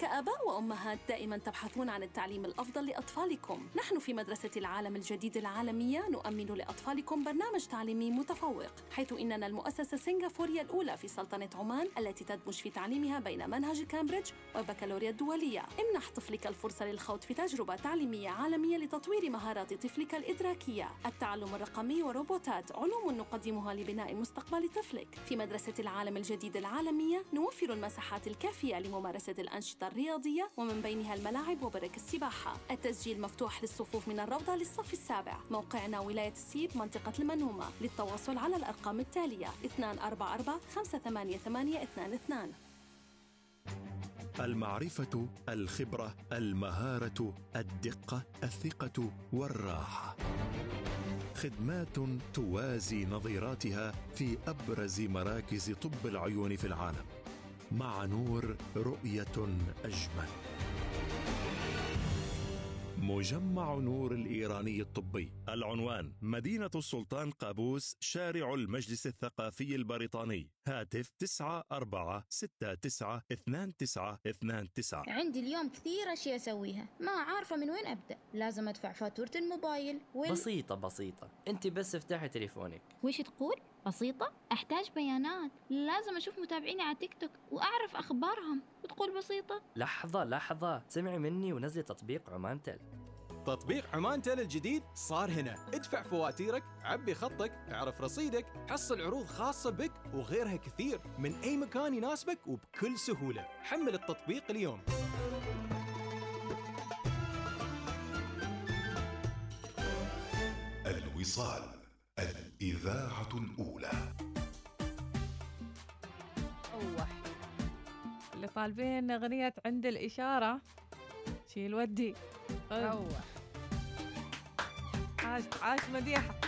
كآباء وأمهات دائما تبحثون عن التعليم الأفضل لأطفالكم. نحن في مدرسة العالم الجديد العالمية نؤمن لأطفالكم برنامج تعليمي متفوق حيث إننا المؤسسة السنغافورية الأولى في سلطنة عمان التي تدمج في تعليمها بين منهج كامبريدج والبكالوريا الدولية. امنح طفلك الفرصة للخوض في تجربة تعليمية عالمية لتطوير مهارات طفلك الإدراكية. التعلم الرقمي وروبوتات علوم نقدمها لبناء مستقبل طفلك. في مدرسة العالم الجديد العالمية نوفر المساحات الكافية لممارسة الأنشطة الرياضية ومن بينها الملاعب وبرك السباحة التسجيل مفتوح للصفوف من الروضة للصف السابع موقعنا ولاية السيب منطقة المنهومة للتواصل على الأرقام التالية 244 588 22 المعرفة، الخبرة، المهارة، الدقة، الثقة والراحة. خدمات توازي نظيراتها في أبرز مراكز طب العيون في العالم. مع نور رؤية أجمل. مجمع نور الإيراني الطبي. العنوان مدينة السلطان قابوس شارع المجلس الثقافي البريطاني. هاتف 94692929 عندي اليوم كثير أشياء أسويها. ما عارفة من وين أبدأ. لازم أدفع فاتورة الموبايل. وال... بسيطة بسيطة. أنت بس افتحي تليفونك. وش تقول؟ بسيطة؟ أحتاج بيانات. لازم أشوف متابعيني على تيك توك وأعرف أخبارهم. وتقول بسيطة؟ لحظة لحظة. سمعي مني ونزلي تطبيق عمان تل تطبيق عمان تيل الجديد صار هنا. ادفع فواتيرك عبي خطك اعرف رصيدك حصل عروض خاصة بك وغيرها كثير. من أي مكان يناسبك وبكل سهولة. حمل التطبيق اليوم. الوصال. الإذاعة الأولى أوه. اللي طالبين أغنية عند الإشارة. شيل ودي أوه. عاش عاش مديحة.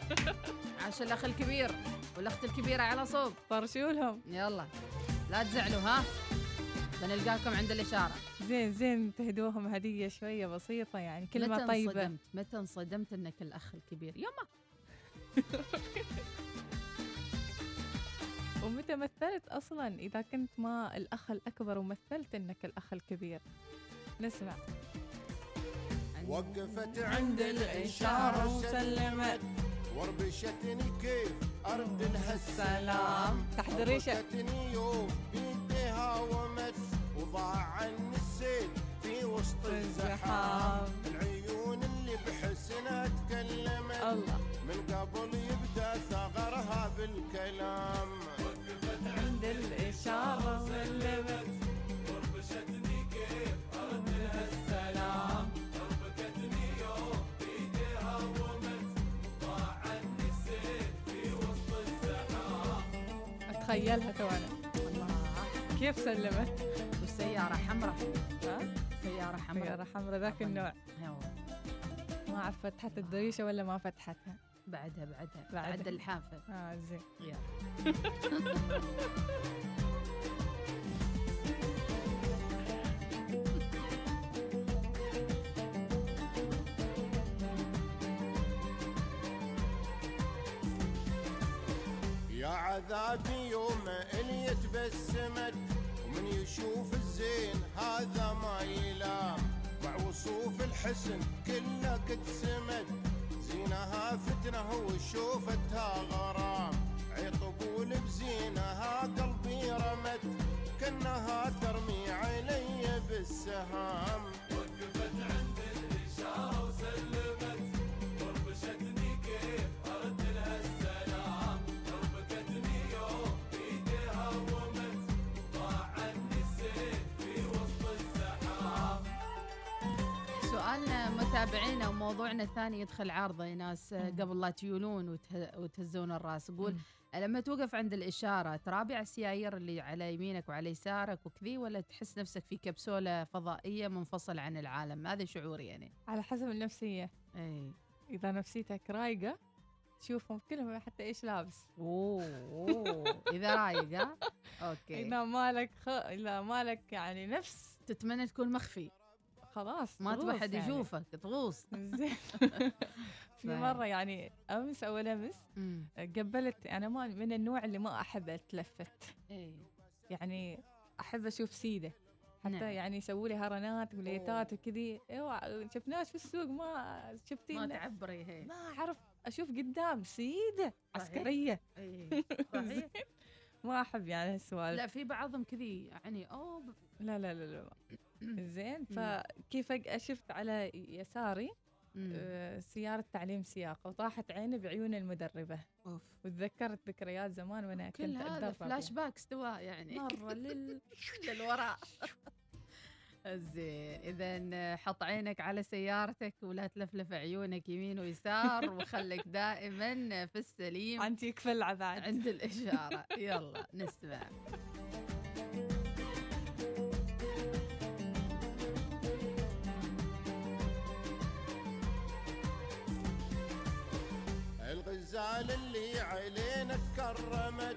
[LAUGHS] عاش الأخ الكبير والأخت الكبيرة على صوب. طرشوا لهم يلا. لا تزعلوا ها؟ بنلقاكم عند الإشارة. زين زين. تهدوهم هدية شوية بسيطة يعني. كلمة متى طيبة. انصدمت متى انصدمت إنك الأخ الكبير؟ يما. [LAUGHS] ومتى مثلت أصلا إذا كنت ما الأخ الأكبر ومثلت إنك الأخ الكبير؟ نسمع. وقفت عند الإشارة وسلمت. وربشتني كيف أرد لها السلام تحضريش. وقفتني يوم ومس وضاع عني السيل في وسط الزحام. العيون عندنا تكلمت. الله. من قبل يبدأ ثغرها بالكلام. وقفت عند الإشارة وسلمت وربشتني كيف ارد لها السلام ربكتني يوم بايديها ومت. ضاع عني السيف في وسط الزحام. أتخيلها تونا الله. كيف سلمت؟ والسيارة حمراء؟ ها؟ سيارة حمراء. سيارة حمراء ذاك النوع. ما أعرف فتحت الدريشة ولا ما فتحتها؟ بعدها بعدها. بعدها. بعد الحافة. آه زين. يلا. [LAUGHS] يا عذابي يوم اللي تبسمت ومن يشوف الزين هذا ما يلام. وصوف الحسن كله قد سمت زينها فتنة وشوفتها غرام. عطبول بزينها قلبي رمت. كأنها ترمي علي بالسهام. وقفت عند الإشارة متابعينا وموضوعنا الثاني يدخل عارضة يا ناس آه، قبل لا تيولون وته- وتهزون الرأس. يقول لما توقف عند الإشارة؟ ترابع السيايير اللي على يمينك وعلى يسارك وكذي ولا تحس نفسك في كبسولة فضائية منفصل عن العالم؟ هذا شعوري يعني. على حسب النفسية. اي إذا نفسيتك رايقة تشوفهم كلهم حتى إيش لابس. أوه, أوه. إذا رايق ها؟ [LAUGHS] okay. إذا مالك خ... إذا مالك يعني نفس. تتمنى تكون مخفي. خلاص ما تبغى تغوص حد يعني. يشوفك تغوص. [LAUGHS] زين. [LAUGHS] في. مرة يعني أمس أول أمس مم. قبلت أنا ما من النوع اللي ما أحب أتلفت. اي يعني أحب أشوف سيدة. حتى نعم. يعني يسووا لي هرنات وليتات وكذي. اوعى شفناش في السوق ما شفتي ما تعبري هي ما أعرف أشوف قدام سيدة صحيح. عسكرية. اي صحيح. [LAUGHS] ما أحب يعني هالسوالف. لا في بعضهم كذي يعني أوه. ب- لا لا لا لا. زين فكيف فجأة شفت على يساري. آه، سيارة تعليم سياقة وطاحت عيني بعيون المدربة. أوف. وتذكرت ذكريات زمان وأنا كل كنت هذا أتدرب. flash back استوى يعني. مرة [LAUGHS] لل... للوراء زين اذا حط عينك على سيارتك ولا تلفلف عيونك يمين ويسار وخليك دائما في السليم. [LAUGHS] أنت يكفل بعد عند الإشارة. يلا نسمع. الغزال اللي علينا تكرمت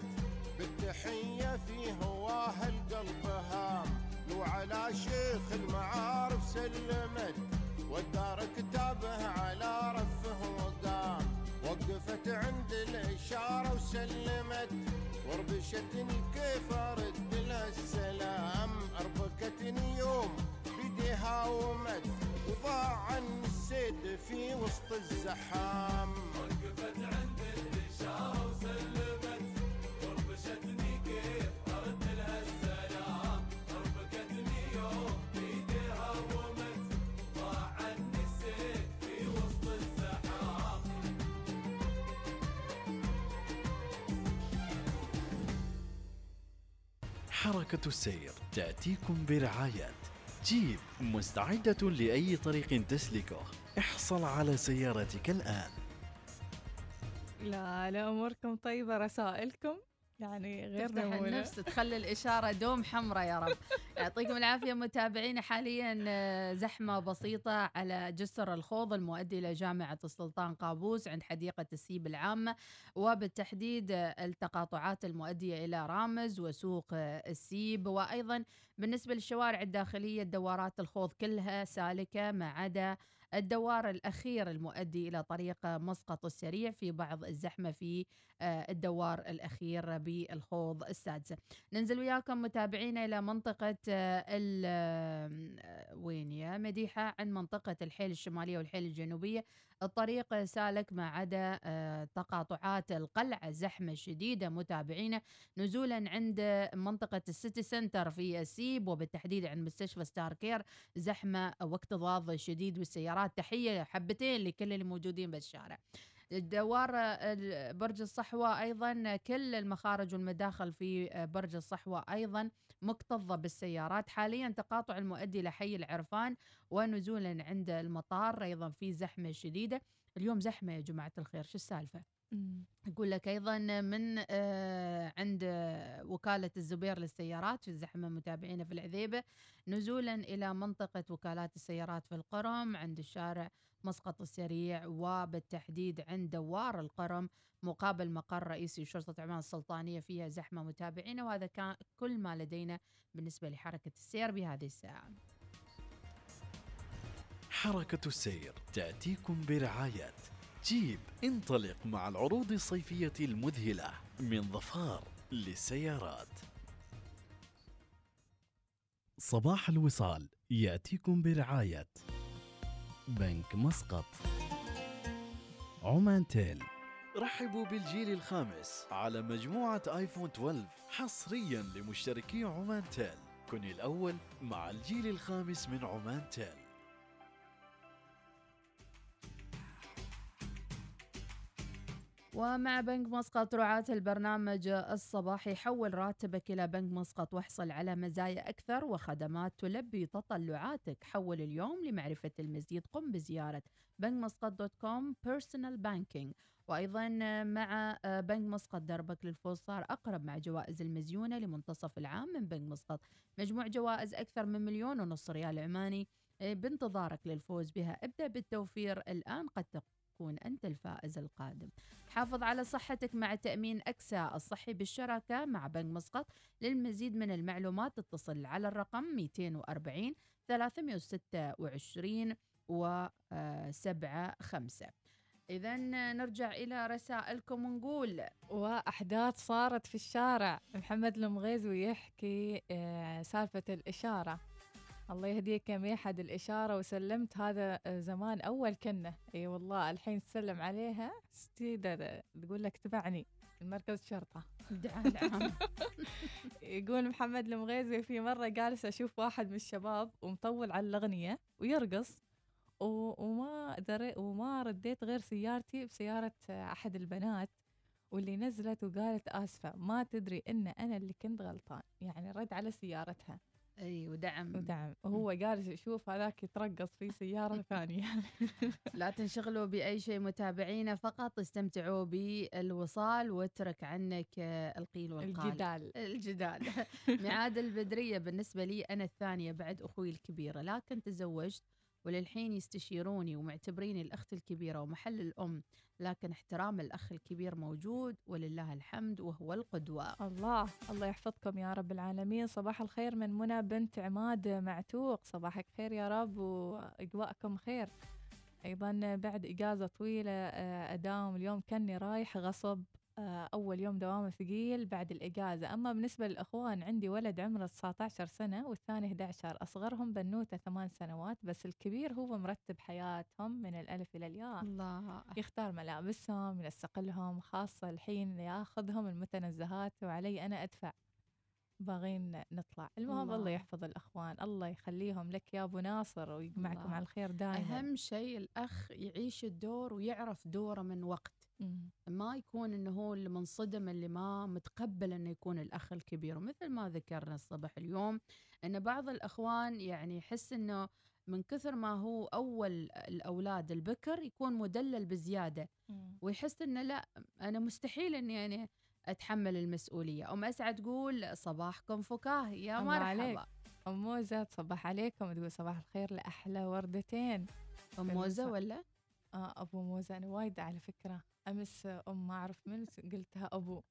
بالتحية في هواها القلب هام. لو على شيخ المعارف سلمت والدار كتابه على رفه وقام وقفت عند الإشارة وسلمت وربشتني كيف أرد لها السلام أربكتني يوم بديها ومت وضاع عني السيد في وسط الزحام. وقفت عند حركة السير تأتيكم برعاية جيب مستعدة لأي طريق تسلكه. احصل على سيارتك الآن. لا لا أموركم طيبة رسائلكم. يعني غير تفتح نمونة. النفس تخلي الإشارة دوم حمراء يا رب. [LAUGHS] يعطيكم العافية متابعينا حاليا آه، زحمة بسيطة على جسر الخوض المؤدي إلى جامعة السلطان قابوس عند حديقة السيب العامة وبالتحديد آه، التقاطعات المؤدية إلى رامز وسوق آه، السيب. وأيضا بالنسبة للشوارع الداخلية دوارات الخوض كلها سالكة ما عدا الدوار الأخير المؤدي إلى طريق مسقط السريع في بعض الزحمة في آه، الدوار الأخير بالخوض السادسة. ننزل وياكم متابعينا إلى منطقة آه، آه، وين يا؟ مديحة عن منطقة الحيل الشمالية والحيل الجنوبية. الطريق سالك ما عدا آه، تقاطعات القلعة زحمة شديدة متابعينا نزولا عند منطقة ال City Centre في السيب وبالتحديد عند مستشفى Starcare. زحمة واكتظاظ شديد بالسيارات. السيارات تحية حبتين لكل اللي موجودين بالشارع الدوار ال- برج الصحوة أيضا. كل المخارج والمداخل في آه، برج الصحوة أيضا. مكتظة بالسيارات. حاليا تقاطع المؤدي لحي العرفان ونزولا عند المطار أيضا في زحمة شديدة. اليوم زحمة يا جماعة الخير شو السالفة؟ يقول لك أيضا من آه، عند وكالة الزبير للسيارات في الزحمة متابعينا في العذيبة نزولا إلى منطقة وكالات السيارات في القرم عند الشارع مسقط السريع وبالتحديد عند دوار القرم مقابل مقر رئيسي شرطة عمان السلطانية فيها زحمة متابعينا وهذا كان كل ما لدينا بالنسبة لحركة السير بهذه الساعة. حركة السير تأتيكم برعاية جيب. انطلق مع العروض الصيفية المذهلة من ظفار للسيارات. صباح الوصال يأتيكم برعاية بنك مسقط. عمان تيل. رحبوا بالجيل الخامس على مجموعة آيفون 12 حصريا لمشتركي عمان تيل. كن الأول مع الجيل الخامس من عمان تيل. ومع بنك مسقط رعاة البرنامج الصباحي حول راتبك إلى بنك مسقط واحصل على مزايا أكثر وخدمات تلبي تطلعاتك. حول اليوم لمعرفة المزيد قم بزيارة بنك مسقط dot com personal banking وأيضا مع بنك مسقط دربك للفوز صار أقرب مع جوائز المزيونة لمنتصف العام من بنك مسقط. مجموع جوائز أكثر من مليون ونص ريال عماني بانتظارك للفوز بها. ابدأ بالتوفير الآن قد تكون أنت الفائز القادم. حافظ على صحتك مع تأمين أكسا الصحي بالشراكة مع بنك مسقط. للمزيد من المعلومات اتصل على الرقم 240 326 و 75 إذا نرجع إلى رسائلكم ونقول وأحداث صارت في الشارع. محمد المغيزي يحكي آه، سالفة الإشارة. الله يهديك يا ميحد الإشارة وسلمت هذا آه، زمان أول كنة أي والله الحين تسلم عليها. ستيدر تقول لك تبعني. المركز شرطة. العام. [LAUGHS] يقول محمد المغيزي في مرة جالس أشوف واحد من الشباب ومطول على الأغنية ويرقص وما دري وما رديت غير سيارتي بسيارة أحد البنات واللي نزلت وقالت آسفة ما تدري إن أنا اللي كنت غلطان. يعني رد على سيارتها. إي ودعم. ودعم. وهو جالس يشوف هذاك يترقص في سيارة [LAUGHS] ثانية. لا تنشغلوا بأي شيء متابعينا فقط استمتعوا بالوصال واترك عنك آه، القيل والقال. الجدال. الجدال. [LAUGHS] ميعاد البدرية بالنسبة لي أنا الثانية بعد أخوي الكبيرة لكن تزوجت وللحين يستشيروني ومعتبريني الأخت الكبيرة ومحل الأم لكن احترام الأخ الكبير موجود ولله الحمد وهو القدوة. الله الله يحفظكم يا رب العالمين. صباح الخير من منى بنت عماد معتوق. صباحك خير يا رب وإقواءكم خير. أيضا بعد إجازة طويلة آه، أداوم اليوم كني رايح غصب. أول يوم دوام ثقيل بعد الإجازة. أما بالنسبة للأخوان عندي ولد عمره 19 سنة والثاني 11 أصغرهم بنوتة ثمان سنوات بس الكبير هو مرتب حياتهم من الألف إلى الياء. الله. يختار ملابسهم ينسق لهم خاصة الحين ياخذهم المتنزهات وعلي أنا أدفع. باغين نطلع. المهم الله, الله. يحفظ الأخوان الله يخليهم لك يا أبو ناصر ويجمعكم الله. على الخير دائما أهم شيء الأخ يعيش الدور ويعرف دوره من وقت. ما يكون إنه هو اللي منصدم اللي ما متقبل إنه يكون الأخ الكبير. ومثل ما ذكرنا الصبح اليوم إن بعض الأخوان يعني يحس إنه من كثر ما هو أول الأولاد البكر يكون مدلل بزيادة. ويحس إنه لا أنا مستحيل إني يعني أتحمل المسؤولية. أم أسعد تقول صباحكم فكاهي يا الله عليك. مرحبا أم موزة تصبح عليكم. تقول صباح الخير لأحلى وردتين أم موزة. ولا؟ آه أبو موزة أنا وايد على فكرة أمس أم ما أعرف من قلتها أبو.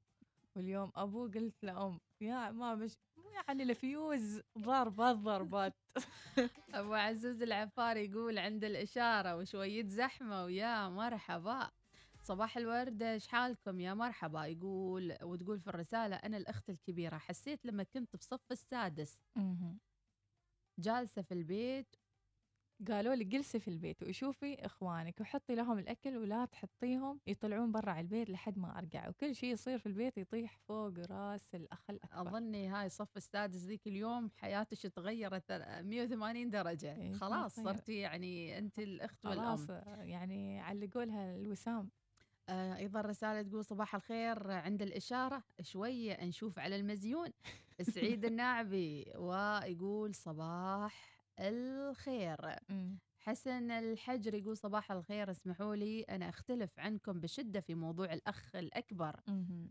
واليوم أبو قلت له أم يا ما مش يعني الفيوز ضربات ضربات. [LAUGHS] أبو عزوز العفاري يقول عند الإشارة وشوية زحمة ويا مرحبا. صباح الورد إيش حالكم؟ يا مرحبا. يقول وتقول في الرسالة أنا الأخت الكبيرة. حسيت لما كنت بصف السادس. مهم. جالسة في البيت قالوا لي جلسي في البيت وشوفي إخوانك وحطي لهم الأكل ولا تحطيهم يطلعون برا البيت لحد ما أرجع. وكل شيء يصير في البيت يطيح فوق رأس الأخ الأكبر. أظني هاي صف السادس ذيك اليوم حياتك تغيرت 180 درجة. إيه، خلاص. صرتي يعني أنت الأخت خلاص والام يعني علقوا لها الوسام. آه أيضا رسالة تقول صباح الخير عند الإشارة. شوية نشوف على المزيون. سعيد [LAUGHS] الناعبي ويقول صباح الخير. حسن الحجر يقول صباح الخير اسمحوا لي أنا أختلف عنكم بشدة في موضوع الأخ الأكبر. مهم.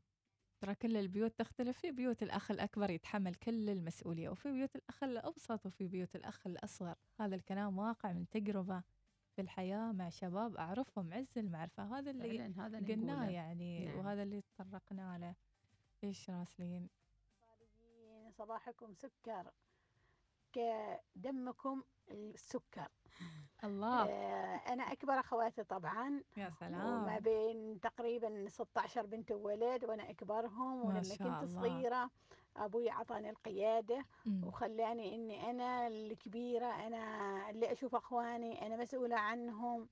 ترى كل البيوت تختلف في بيوت الأخ الأكبر يتحمل كل المسؤولية وفي بيوت الأخ الأوسط وفي بيوت الأخ الأصغر. هذا الكلام واقع من تجربة في الحياة مع شباب أعرفهم عز المعرفة. هذا اللي هذا قلناه نقوله. يعني نعم. وهذا اللي تطرقنا له. إيش راسلين؟ صباحكم سكر. كدمكم السكر. الله. آه أنا أكبر أخواتي طبعا. يا سلام. وما بين تقريبا 16 بنت وولد وأنا أكبرهم ما ولما كنت الله. صغيرة أبوي أعطاني القيادة مم. وخلاني إني أنا الكبيرة أنا اللي أشوف أخواني أنا مسؤولة عنهم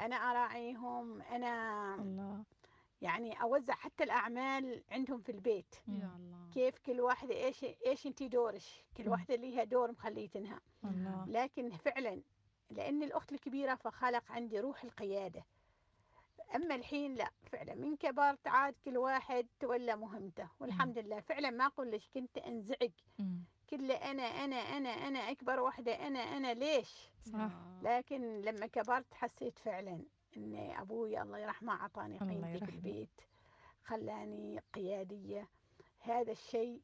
أنا أراعيهم أنا الله. يعني أوزع حتى الأعمال عندهم في البيت. يا الله. كيف كل واحدة إيش إيش أنت دورك كل مم. واحدة ليها دور مخليتنها الله. لكن فعلا لأن الأخت الكبيرة فخلق عندي روح القيادة. أما الحين لا فعلا من كبرت عاد كل واحد تولى مهمته. والحمد لله. فعلا ما أقول لك كنت أنزعج. مم. كل أنا أنا أنا أنا أكبر واحدة أنا أنا ليش؟ صح. لكن لما كبرت حسيت فعلا إن أبوي الله يرحمه أعطاني قيمتي في. البيت خلاني قيادية. هذا الشيء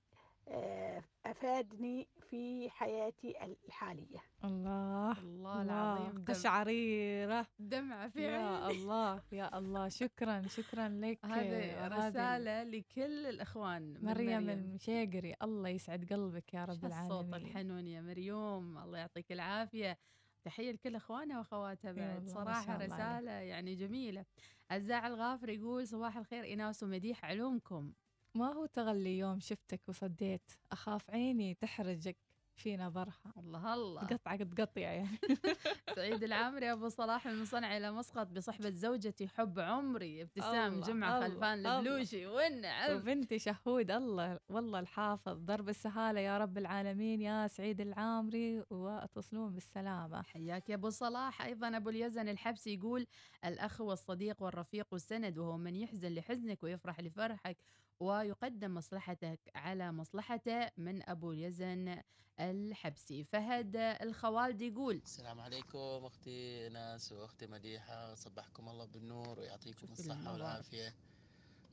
آه، أفادني في حياتي الحالية. الله الله العظيم دم- قشعريرة دمعة في يا عيني [LAUGHS] الله يا الله شكرا شكرا لك. هذه رسالة لكل الإخوان من مريم. المشيقري. الله يسعد قلبك يا رب شو الصوت العالمين. الحنون يا مريم؟ الله يعطيك العافية. تحية لكل إخوانها وأخواتها إي بعد صراحة عليك. رسالة يعني جميلة. الزاع الغافر يقول صباح الخير إيناس ومديح علومكم. ما هو تغلي يوم شفتك وصديت؟ أخاف عيني تحرجك. في نظرها. الله الله. تقطع تقطع يعني. [LAUGHS] سعيد العامري أبو صلاح من صنعاء إلى مسقط بصحبة زوجتي حب عمري ابتسام الله، خلفان. البلوشي والنعم وبنتي شهود الله والله الحافظ. درب السهالة يا رب العالمين يا سعيد العامري وتصلون بالسلامة. حياك يا أبو صلاح. أيضا أبو اليزن الحبسي يقول الأخ والصديق والرفيق والسند وهو من يحزن لحزنك ويفرح لفرحك. ويقدم مصلحتك على مصلحته من أبو اليزن الحبسي. فهد الخوالدي يقول السلام عليكم أختي ناس وأختي مديحة صبحكم الله بالنور ويعطيكم المنور. والعافية.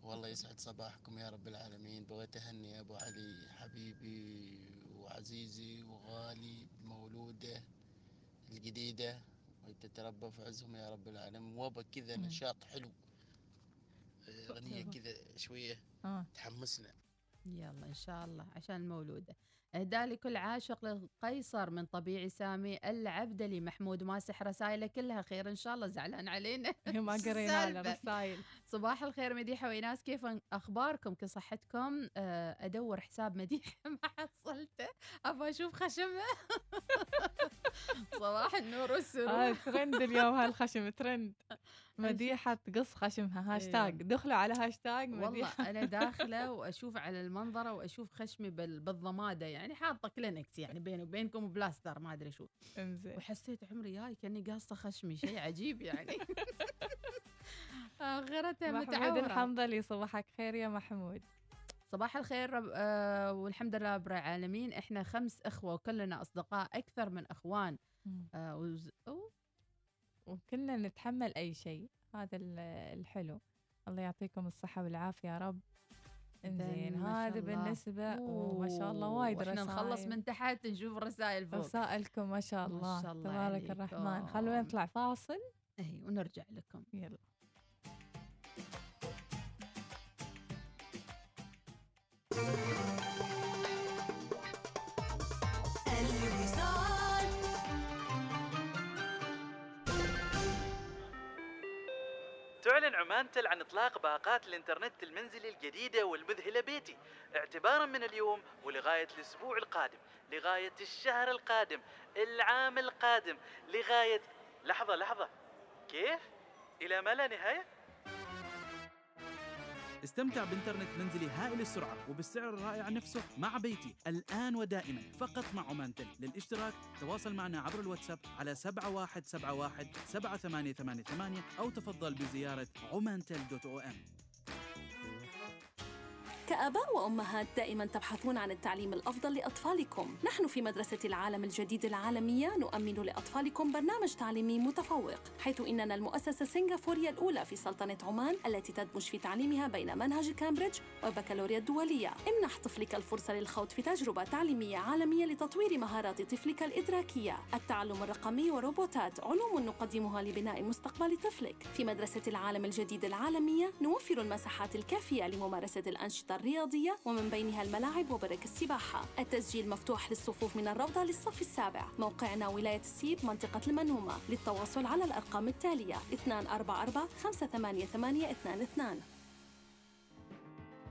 والله يسعد صباحكم يا رب العالمين. بغيت أهني يا أبو علي حبيبي وعزيزي وغالي بمولوده الجديدة وتتربى في عزهم يا رب العالمين. وبا كذا. نشاط حلو. اغنيه. كذا شوية آه. تحمسنا. يلا إن شاء الله عشان المولوده اهداء لكل عاشق للقيصر من طبيعي سامي العبدلي محمود ماسح رسائله كلها خير إن شاء الله زعلان علينا. [LAUGHS] ما قرينا؟ له رسائل. صباح الخير مديحة وإناس كيف أخباركم؟ كصحتكم؟ آه، أدور حساب مديحة [LAUGHS] ما حصلته. أبغى أشوف خشمة. [LAUGHS] [LAUGHS] صباح النور آه والسرور ترند اليوم هالخشم ترند. [LAUGHS] مديحة تقص خشمها. هاشتاج دخلوا على هاشتاج والله مديحة. أنا [LAUGHS] داخلة وأشوف على المنظرة وأشوف خشمي بال- بالضمادة يعني حاطة كلينكس يعني بيني وبينكم وبلاستر ما أدري شو. انزين. وحسيت عمري جاي كأني قاصة خشمي شيء عجيب يعني. آخرتها محمود متعورة. الحنظلي صباحك خير يا محمود. صباح الخير رب آه والحمد لله رب العالمين. إحنا خمس إخوة وكلنا أصدقاء أكثر من إخوان. آه وز... أوه. وكلنا نتحمل أي شيء. هذا ال- الحلو. الله يعطيكم الصحة والعافية يا رب. إنزين ما هذا الله. بالنسبة وما شاء الله وايد وإحنا نخلص. من تحت نشوف رسائل فوق. رسائلكم ما شاء ما الله, شاء الله تبارك الرحمن. خلونا عليكم. نطلع فاصل. اي ونرجع لكم. يلا. تعلن عمان تل عن إطلاق باقات الإنترنت المنزلي الجديدة والمذهلة بيتي. اعتبارا من اليوم ولغاية الأسبوع القادم. لغاية الشهر القادم. العام القادم. لغاية لحظة لحظة. كيف؟ إلى ما لا نهاية؟ استمتع بإنترنت منزلي هائل السرعة وبالسعر الرائع نفسه مع بيتي. الآن ودائما فقط مع عمان تل للاشتراك تواصل معنا عبر الواتساب على 7171 7888 أو تفضل بزيارة عمانتل دوت أو إم. كآباء وأمهات دائما تبحثون عن التعليم الأفضل لأطفالكم. نحن في مدرسة العالم الجديد العالمية نؤمن لأطفالكم برنامج تعليمي متفوق حيث إننا المؤسسة السنغافورية الأولى في سلطنة عمان التي تدمج في تعليمها بين منهج كامبريدج والبكالوريا الدولية. امنح طفلك الفرصة للخوض في تجربة تعليمية عالمية لتطوير مهارات طفلك الإدراكية. التعلم الرقمي وروبوتات علوم نقدمها لبناء مستقبل طفلك. في مدرسة العالم الجديد العالمية نوفر المساحات الكافية لممارسة الأنشطة الرياضية ومن بينها الملاعب وبرك السباحة. التسجيل مفتوح للصفوف من الروضة للصف السابع. موقعنا ولاية السيب منطقة المنومة للتواصل على الأرقام التالية 244 588 22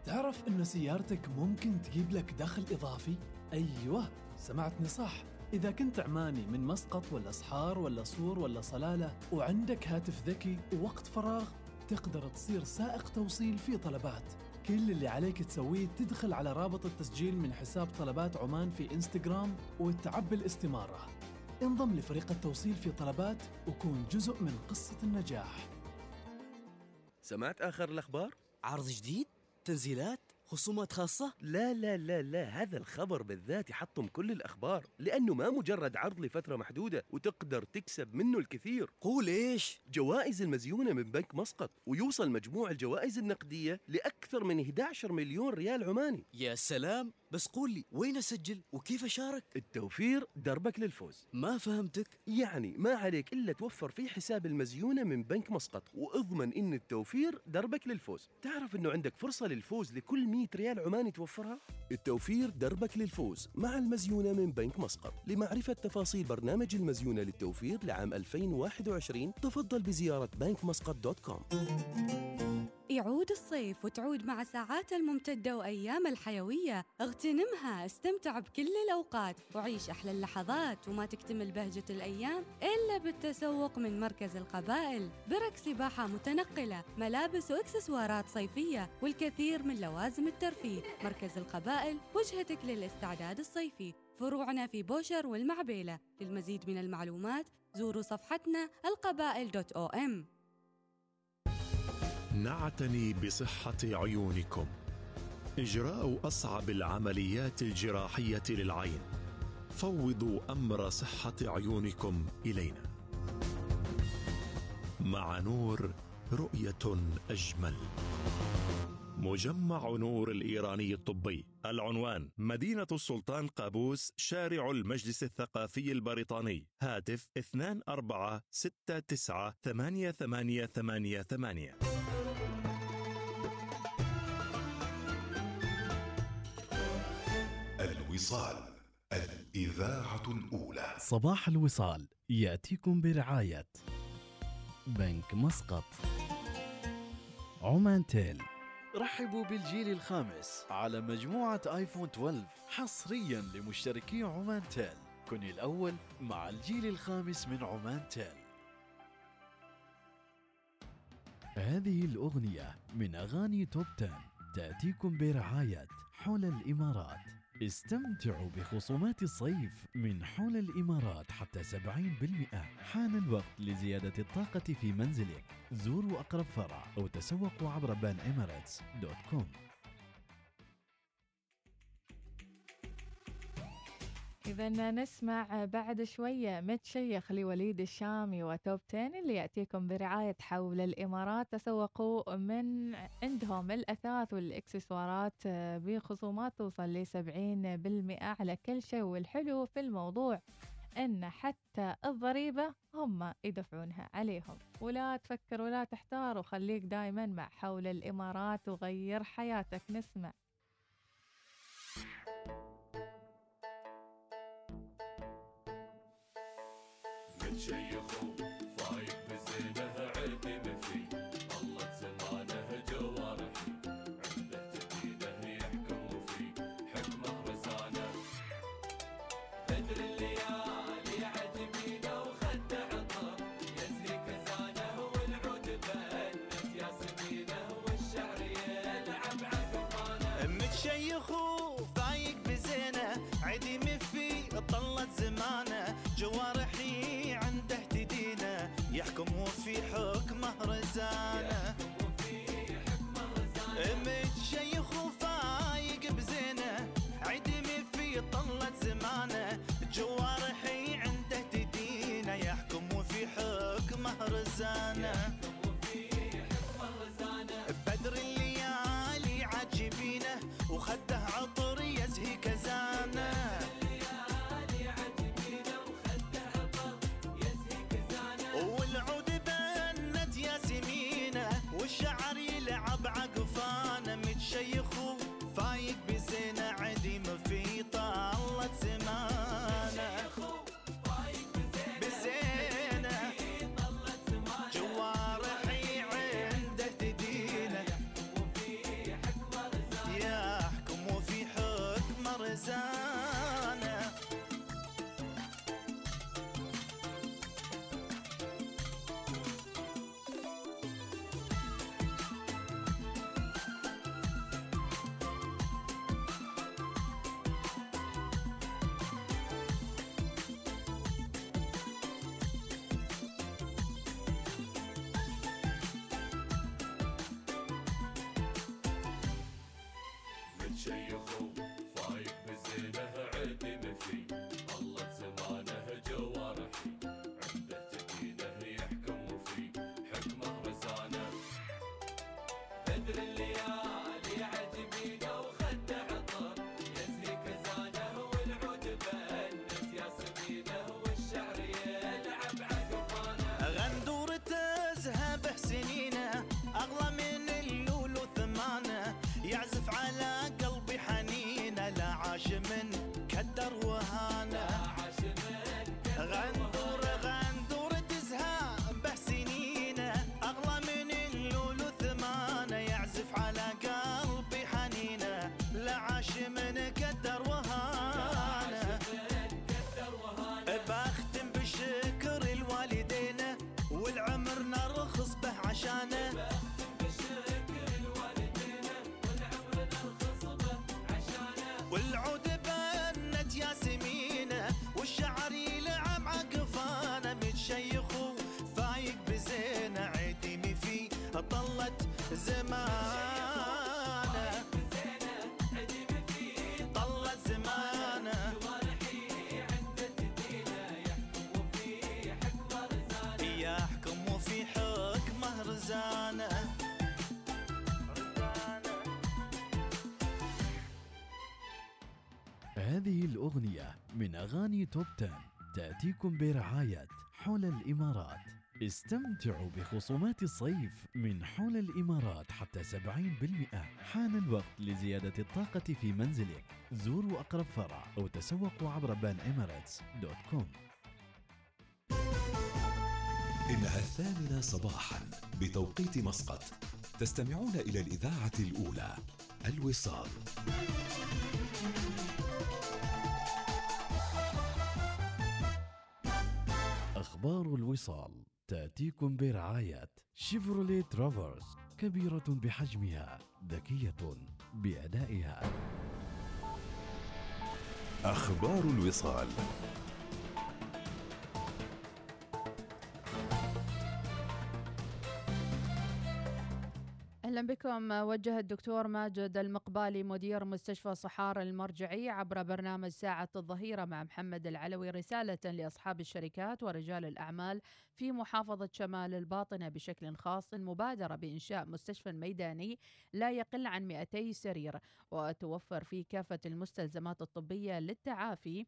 تعرف أن سيارتك ممكن تجيب لك دخل إضافي؟ أيوه سمعتني صح إذا كنت عماني من مسقط ولا صحار ولا صور ولا صلالة وعندك هاتف ذكي ووقت فراغ تقدر تصير سائق توصيل في طلبات. كل اللي عليك تسويه تدخل على رابط التسجيل من حساب طلبات عمان في إنستغرام وتعبي الاستمارة انضم لفريق التوصيل في طلبات وكون جزء من قصة النجاح سمعت آخر الأخبار؟ عرض جديد؟ تنزيلات؟ خصومات خاصة؟ لا لا لا لا هذا الخبر بالذات يحطم كل الأخبار لأنه ما مجرد عرض لفترة محدودة وتقدر تكسب منه الكثير قول إيش؟ جوائز المزيونة من بنك مسقط ويوصل مجموع الجوائز النقدية لأكثر من 11 مليون ريال عماني يا سلام بس قول لي وين أسجل؟ وكيف أشارك؟ التوفير دربك للفوز. ما فهمتك. يعني ما عليك إلا توفر في حساب المزيونة من بنك مسقط. وأضمن إن التوفير دربك للفوز. تعرف إنه عندك فرصة للفوز لكل 100 ريال عماني توفرها التوفير دربك للفوز مع المزيونة من بنك مسقط. لمعرفة تفاصيل برنامج المزيونة للتوفير لعام 2021 تفضل بزيارة بنك مسقط dot com. يعود الصيف وتعود مع ساعاته الممتدة وأيام الحيوية. اغتنمها استمتع بكل الأوقات وعيش أحلى اللحظات وما تكتمل بهجة الأيام إلا بالتسوق من مركز القبائل. برك سباحة متنقلة ملابس وإكسسوارات صيفية والكثير من لوازم الترفيه. مركز القبائل وجهتك للاستعداد الصيفي. فروعنا في بوشر والمعبيلة. للمزيد من المعلومات زوروا صفحتنا القبائل دوت أو إم. نعتني بصحة عيونكم. إجراء أصعب العمليات الجراحية للعين. فوضوا أمر صحة عيونكم إلينا. مع نور رؤية أجمل. مجمع نور الإيراني الطبي العنوان مدينة السلطان قابوس شارع المجلس الثقافي البريطاني هاتف 24698888 الوصال الإذاعة الأولى. صباح الوصال يأتيكم برعاية بنك مسقط. عمان تيل. رحبوا بالجيل الخامس على مجموعة آيفون 12 حصريا لمشتركي عمان تيل. كن الأول مع الجيل الخامس من عمان تيل. هذه الأغنية من أغاني توب 10 تأتيكم برعاية حول الإمارات. استمتعوا بخصومات الصيف من حول الإمارات حتى 70% حان الوقت لزيادة الطاقة في منزلك. زوروا أقرب فرع أو تسوقوا عبر بان دوت كوم. إذا نسمع بعد شوية متشيخ لوليد الشامي وتوب 10 اللي يأتيكم برعاية حول الإمارات تسوقوا من عندهم الأثاث والإكسسوارات آه، بخصومات توصل ل 70% على كل شيء. والحلو في الموضوع أن حتى الضريبة هم يدفعونها عليهم. ولا تفكر ولا تحتار وخليك دايما مع حول الإمارات وغير حياتك. نسمع. طلت زمانه جوارحي عنده تدينه يحكم وفي حكمه رزانه. متشيخ وفايق بزينه عدي مفي طلت زمانه. جوارحي عنده تدينه يحكم وفي حكمه رزانه. متشيخ فايق هذه الأغنية من أغاني توب 10 تأتيكم برعاية حول الإمارات. استمتعوا بخصومات الصيف من حول الإمارات حتى 70% حان الوقت لزيادة الطاقة في منزلك. زوروا أقرب فرع أو تسوقوا عبر بان دوت كوم. إنها الثامنة صباحا بتوقيت مسقط. تستمعون إلى الإذاعة الأولى الوصال. أخبار الوصال تأتيكم برعاية شيفروليه ترافرس كبيرة بحجمها ذكية بأدائها. أخبار الوصال. أهلا بكم. وجه الدكتور ماجد المقبالي مدير مستشفى صحار المرجعي عبر برنامج ساعة الظهيرة مع محمد العلوي رسالة لأصحاب الشركات ورجال الأعمال في محافظة شمال الباطنة بشكل خاص مبادرة بإنشاء مستشفى ميداني لا يقل عن 200 سرير وتوفر فيه كافة المستلزمات الطبية للتعافي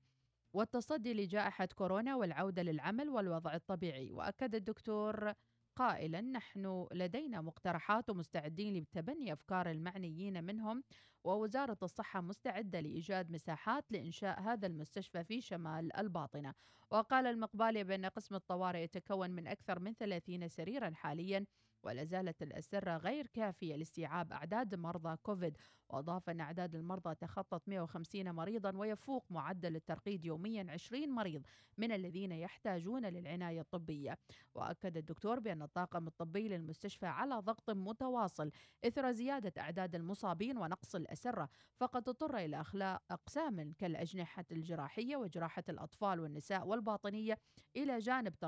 والتصدي لجائحة كورونا والعودة للعمل والوضع الطبيعي. وأكد الدكتور قائلا نحن لدينا مقترحات ومستعدين لتبني أفكار المعنيين منهم ووزارة الصحة مستعدة لإيجاد مساحات لإنشاء هذا المستشفى في شمال الباطنة. وقال المقبالي بأن قسم الطوارئ يتكون من أكثر من 30 سريرا حاليا ولا زالت الأسرة غير كافية لاستيعاب أعداد مرضى كوفيد. وأضاف أن أعداد المرضى تخطت 150 مريضا ويفوق معدل الترقيد يوميا 20 مريض من الذين يحتاجون للعناية الطبية. وأكد الدكتور بأن الطاقم الطبي للمستشفى على ضغط متواصل إثر زيادة أعداد المصابين ونقص الأسرة فقد اضطر إلى أخلاء أقسام كالأجنحة الجراحية وجراحة الأطفال والنساء والباطنية إلى جانب